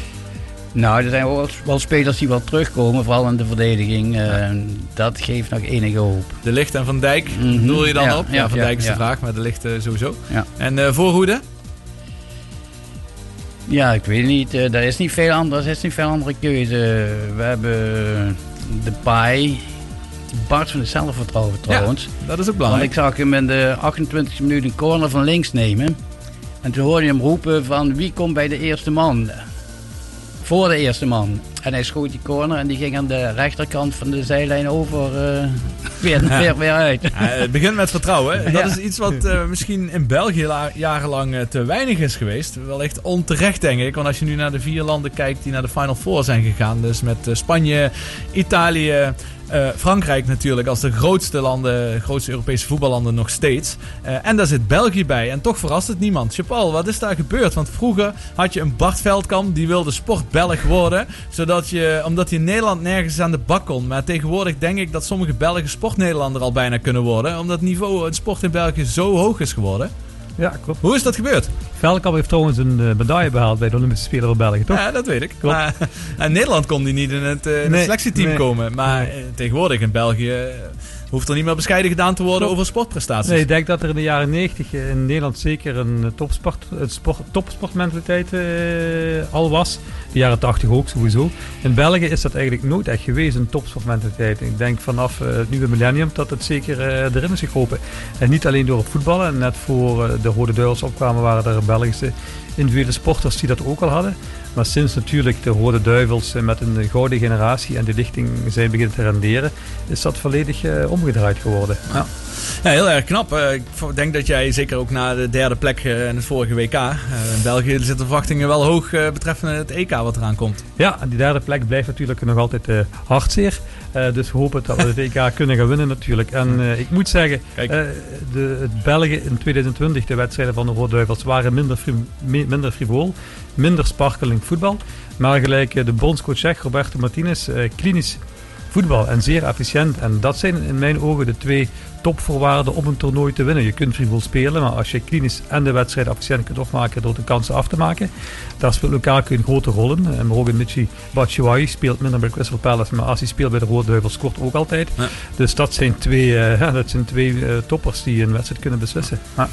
Nou, er zijn wel, wel spelers die wel terugkomen, vooral in de verdediging. Eh, Dat geeft nog enige hoop. De Licht en Van Dijk, Mhm. doel je dan Ja, op? Ja, ja, Van Dijk is de vraag, maar De Licht eh, sowieso. Ja. En eh voorhoede? Ja, ik weet niet. eh, Er is niet veel andere, er is niet veel andere keuze. We hebben de paai. Bart van het zelfvertrouwen trouwens. dat is ook Want belangrijk. ik zag hem in de 28e minuut een corner van links nemen. En toen hoorde je hem roepen van wie komt bij de eerste man. Voor de eerste man. En hij schoot die corner en die ging aan de rechterkant van de zijlijn over eh, weer, weer, weer uit. Ja, het begint met vertrouwen. Dat Ja. is iets wat eh, misschien in België la- jarenlang eh, te weinig is geweest. Wellicht onterecht, denk ik. Want als je nu naar de vier landen kijkt die naar de Final Four zijn gegaan. Dus met Spanje, Italië, eh, Frankrijk natuurlijk als de grootste landen, grootste Europese voetballanden nog steeds. Eh, en daar zit België bij. En toch verrast het niemand. Chapal, wat is daar gebeurd? Want vroeger had je een Bart Veldkamp die wilde sportbelg worden. Zodat je, omdat hij in Nederland nergens aan de bak kon. Maar tegenwoordig denk ik dat sommige Belgen sportnederlander al bijna kunnen worden. Omdat het niveau in sport in België zo hoog is geworden. Ja, klopt. Hoe is dat gebeurd? Veldkamp heeft trouwens een eh, medaille behaald bij de Olympische Spelen van België, toch? Ja, dat weet ik. Klopt. Maar in Nederland kon hij niet in het, eh, in het Nee, selectieteam nee. komen. Maar eh, tegenwoordig in België eh, hoeft er niet meer bescheiden gedaan te worden Klopt. over sportprestaties. Nee, ik denk dat er in de jaren 90 in Nederland zeker een eh, topsport, sport, topsportmentaliteit eh, al was. De jaren 80 ook sowieso. In België is dat eigenlijk nooit echt geweest, een topsportmentaliteit. Ik denk vanaf eh, het nieuwe millennium dat het zeker erin is gekropen. En niet alleen door het voetballen. En net voor de Rode Duivels opkwamen waren er Belgische individuele sporters die dat ook al hadden. Maar sinds natuurlijk de Rode Duivels met een gouden generatie en de lichting zijn beginnen te renderen, is dat volledig eh, omgedraaid geworden. Ja. Ja, heel erg knap. Eh, ik denk dat jij zeker ook na de derde plek eh, in het vorige WK. in België zitten de verwachtingen wel hoog betreffende het EK wat eraan komt. Ja, en die derde plek blijft natuurlijk nog altijd eh hartzeer. Eh, dus we hopen dat we het EK kunnen gaan winnen natuurlijk. En eh, ik moet zeggen, Kijk. eh, de, het België in 2020, de wedstrijden van de Rode Duivels, waren minder, minder frivol, minder sparkelend voetbal. Maar gelijk de bondscoach zegt, Roberto Martinez, klinisch voetbal en zeer efficiënt. En dat zijn in mijn ogen de twee topvoorwaarden om een toernooi te winnen. Je kunt frivol spelen, maar als je klinisch en de wedstrijd efficiënt kunt afmaken door de kansen af te maken, daar speelt Lukaku een grote rol in. En Morgan Michi Batshuayi speelt minder bij Crystal Palace, maar als hij speelt bij de Rode Duivels scoort ook altijd. Dus dat zijn twee, ja, dat zijn twee eh, toppers die een wedstrijd kunnen beslissen. Ja.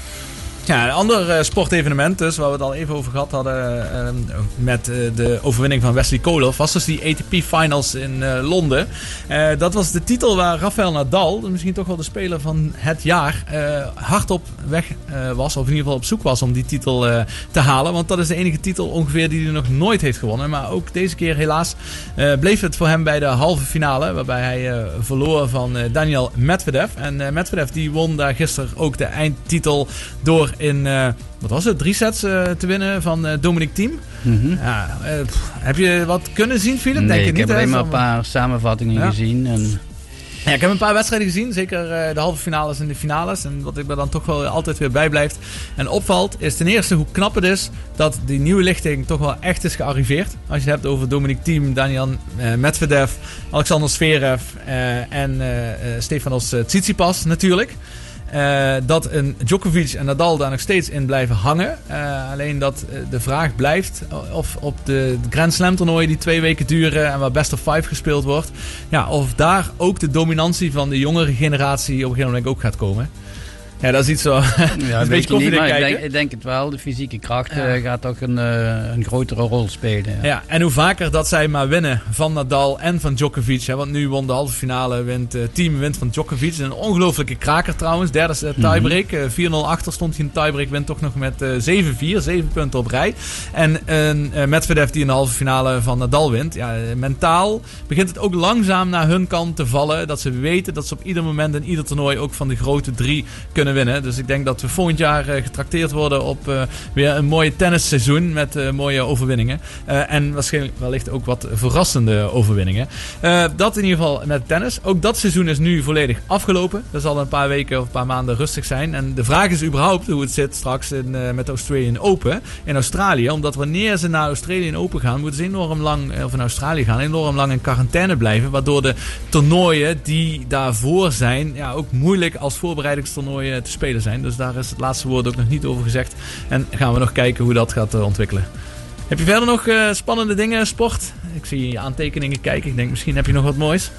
Een ander eh, sportevenement dus, waar we het al even over gehad hadden eh, met eh, de overwinning van Wesley Koolhof, was dus die ATP Finals in Londen. Dat was de titel waar Rafael Nadal, misschien toch wel de speler van het jaar, hardop weg was, of in ieder geval op zoek was om die titel te halen. Want dat is de enige titel ongeveer die hij nog nooit heeft gewonnen. Maar ook deze keer helaas bleef het voor hem bij de halve finale, waarbij hij verloor van Daniel Medvedev. En Medvedev die won daar gisteren ook de eindtitel door in, eh, wat was het, drie sets eh, te winnen van eh, Dominic Thiem. Ja, eh, pff, heb je wat kunnen zien, Philip? Nee, Denk ik niet, heb hè? alleen maar een paar samenvattingen Ja. gezien. En ja, ik heb een paar wedstrijden gezien, zeker de halve finales en de finales. En wat ik er dan toch wel altijd weer bij blijft en opvalt, is ten eerste hoe knap het is dat die nieuwe lichting toch wel echt is gearriveerd. Als je het hebt over Dominic Thiem, Daniel eh, Medvedev, Alexander Zverev eh, en eh, Stefanos Tsitsipas natuurlijk. Eh, dat een Djokovic en Nadal daar nog steeds in blijven hangen. Eh, alleen dat eh, de vraag blijft of op de Grand Slam toernooien die twee weken duren en waar best of five gespeeld wordt. Ja, of daar ook de dominantie van de jongere generatie op een gegeven moment ook gaat komen. Ja, dat is iets zo. ja, een beetje je niet, ik kijken. denk, ik denk het wel. De fysieke kracht Ja. eh, gaat toch een, eh, een grotere rol spelen. Ja. Ja, en hoe vaker dat zij maar winnen van Nadal en van Djokovic. Hè, want nu won de halve finale, wint eh team wint van Djokovic. Een ongelofelijke kraker trouwens. Derde Mhm. tiebreak. Eh, 4-0 achter stond hij in tiebreak. Wint toch nog met eh 7-4. 7 punten op rij. En eh, Medvedev die in de halve finale van Nadal wint. Ja, mentaal begint het ook langzaam naar hun kant te vallen. Dat ze weten dat ze op ieder moment in ieder toernooi ook van de grote drie kunnen winnen. Dus ik denk dat we volgend jaar eh, getrakteerd worden op eh, weer een mooie tennisseizoen met eh, mooie overwinningen. En waarschijnlijk wellicht ook wat verrassende overwinningen. Dat in ieder geval met tennis. Ook dat seizoen is nu volledig afgelopen. Er zal een paar weken of een paar maanden rustig zijn. En de vraag is überhaupt hoe het zit straks in, met Australian Open in Australië. Omdat wanneer ze naar Australian Open gaan, moeten ze enorm lang, of in Australië gaan, enorm lang in quarantaine blijven. Waardoor de toernooien die daarvoor zijn, ja, ook moeilijk als voorbereidingstoernooien te spelen zijn. Dus daar is het laatste woord ook nog niet over gezegd. En gaan we nog kijken hoe dat gaat eh, ontwikkelen. Heb je verder nog eh, spannende dingen, sport? Ik zie je aantekeningen kijken. Ik denk misschien heb je nog wat moois.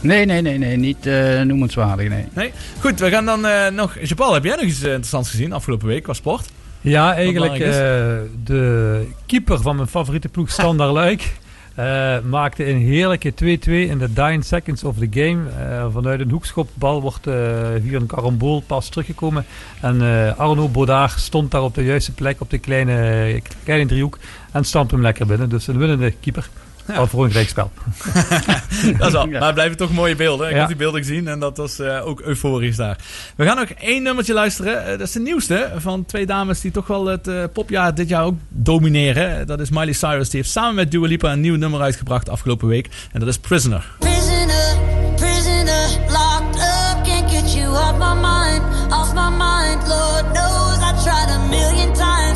Nee, nee, nee, nee, niet eh, noemenswaardig, nee. Nee? Goed, we gaan dan eh, nog... Japan, heb jij nog iets eh, interessants gezien afgelopen week qua sport? Ja, eigenlijk eh, de keeper van mijn favoriete ploeg, Standard Luik, eh, maakte een heerlijke 2-2 in de dying seconds of the game. Eh, vanuit een hoekschopbal wordt eh, via een karambool pas teruggekomen. En Arno Bodaar stond daar op de juiste plek op de kleine, kleine driehoek en stampte hem lekker binnen. Dus een winnende keeper. Al voor een gelijkspel. dat is al. Maar het blijven toch mooie beelden. Ik Ja. heb die beelden gezien en dat was eh, ook euforisch daar. We gaan nog één nummertje luisteren. Eh, dat is de nieuwste van twee dames die toch wel het eh, popjaar dit jaar ook domineren. Dat is Miley Cyrus. Die heeft samen met Dua Lipa een nieuw nummer uitgebracht afgelopen week. En dat is Prisoner. Prisoner, prisoner, locked up, can't get you off my mind, off my mind. Lord knows I tried a million times,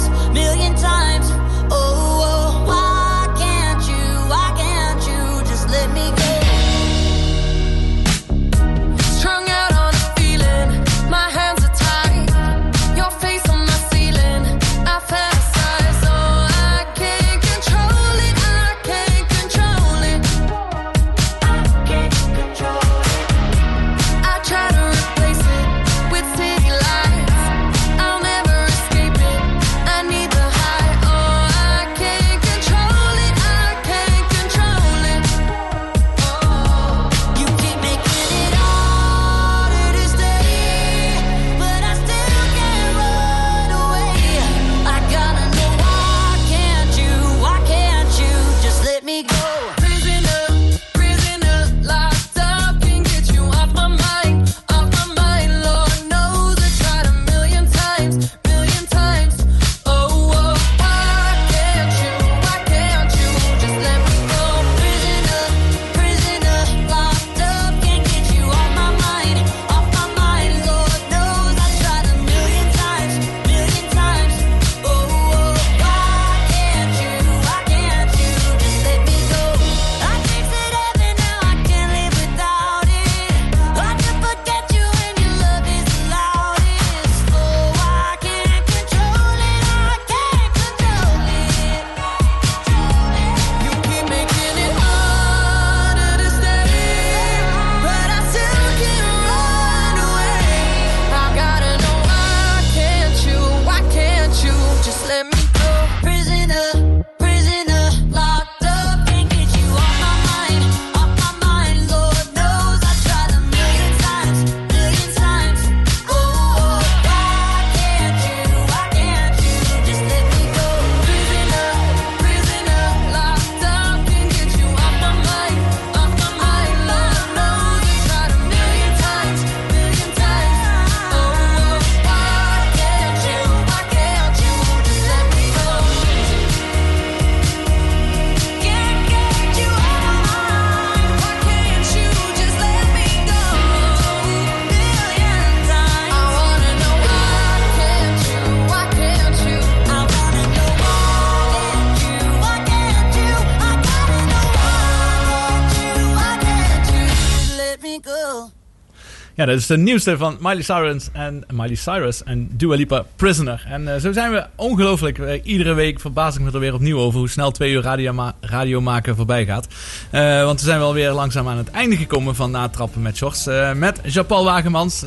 Ja, dat is de nieuwste van Miley Cyrus en Miley Cyrus en Dua Lipa Prisoner. En eh, zo zijn we ongelooflijk. eh, iedere week verbaas ik me er weer opnieuw over hoe snel twee uur radio, ma- radio maken voorbij gaat. Eh, want we zijn wel weer langzaam aan het einde gekomen van Natrappen met Shorts. met Jean-Paul Wagemans,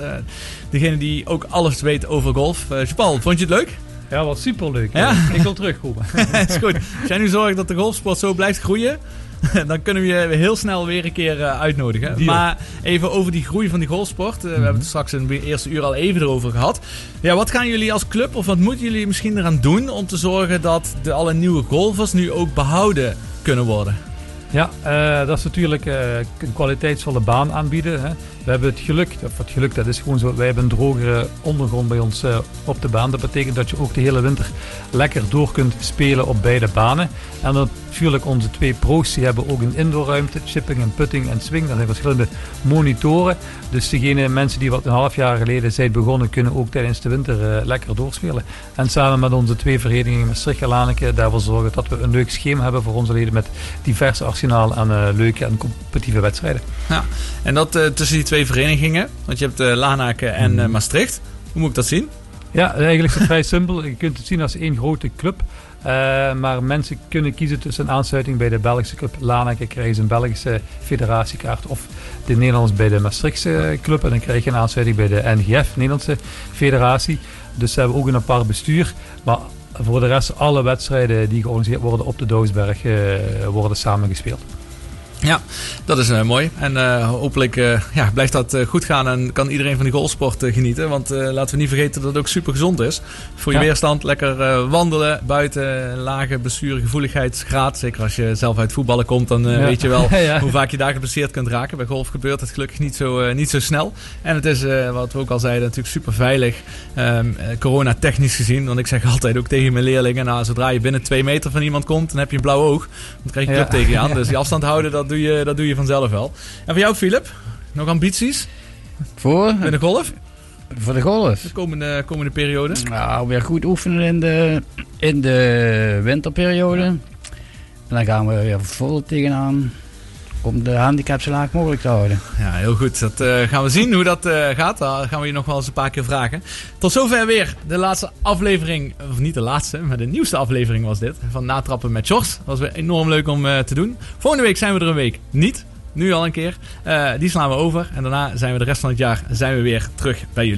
degene die ook alles weet over golf. Jean-Paul, vond je het leuk? Ja, wat superleuk. Ja? Ik wil terugkomen. is goed. Als jij nu zorgt dat de golfsport zo blijft groeien, dan kunnen we je heel snel weer een keer eh, uitnodigen. Deal. Maar even over die groei van die golfsport. Eh, We hebben het straks in het eerste uur al even erover gehad. Ja, wat gaan jullie als club of wat moeten jullie misschien eraan doen om te zorgen dat de alle nieuwe golfers nu ook behouden kunnen worden? Ja, eh, dat is natuurlijk een kwaliteitsvolle baan aanbieden. Hè. We hebben het geluk, of het geluk dat is gewoon zo, wij hebben een drogere ondergrond bij ons eh, op de baan. Dat betekent dat je ook de hele winter lekker door kunt spelen op beide banen. En natuurlijk onze twee pro's, die hebben ook een indoorruimte, chipping en putting en swing. Dat zijn verschillende monitoren. Dus degene mensen die wat een half jaar geleden zijn begonnen, kunnen ook tijdens de winter eh, lekker doorspelen. En samen met onze twee verenigingen, Maastricht en Laneke, daarvoor zorgen dat we een leuk schema hebben voor onze leden met diverse arsenaal aan eh, leuke en competitieve wedstrijden. Ja, en dat tussen die twee verenigingen, want je hebt eh Lanaken en eh, Maastricht. Hoe moet ik dat zien? Ja, eigenlijk is het vrij simpel. Je kunt het zien als één grote club. Eh, maar mensen kunnen kiezen tussen een aansluiting bij de Belgische club Laneke. krijgen ze een Belgische federatiekaart. Of de Nederlands bij de Maastrichtse club. En dan krijg je een aansluiting bij de NGF, Nederlandse federatie. Dus ze hebben ook een apart bestuur. Maar voor de rest, alle wedstrijden die georganiseerd worden op de Doosberg eh, worden samengespeeld. Ja, dat is eh, mooi. En eh, hopelijk eh, ja, blijft dat goed gaan en kan iedereen van die golfsport genieten. Want laten we niet vergeten dat het ook super gezond is. Voor je Ja. weerstand lekker wandelen, buiten, lage blessuregevoeligheidsgraad. Zeker als je zelf uit voetballen komt, dan Ja. weet je wel Ja. hoe vaak je daar geblesseerd kunt raken. Bij golf gebeurt het gelukkig niet zo, niet zo snel. En het is, wat we ook al zeiden, natuurlijk super veilig. Ehm, eh, corona technisch gezien. Want ik zeg altijd ook tegen mijn leerlingen, nou, zodra je binnen twee meter van iemand komt, dan heb je een blauw oog. Dan krijg je Ja. club tegen je aan. Dus die afstand houden, dat doe je, dat doe je vanzelf wel. En voor jou, Philip? Nog ambities? Voor? In de golf? Voor de golf? De komende, komende periode? Nou, weer goed oefenen in de, in de winterperiode. En dan gaan we weer vol tegenaan om de handicap zo laag mogelijk te houden. Ja, heel goed. Dat eh, gaan we zien hoe dat eh, gaat. Daar gaan we je nog wel eens een paar keer vragen. Tot zover weer de laatste aflevering. Of niet de laatste, maar de nieuwste aflevering was dit. Van Natrappen met Sjors. Dat was weer enorm leuk om eh, te doen. Volgende week zijn we er een week niet. Nu al een keer. Die slaan we over. En daarna zijn we de rest van het jaar zijn we weer terug bij jullie.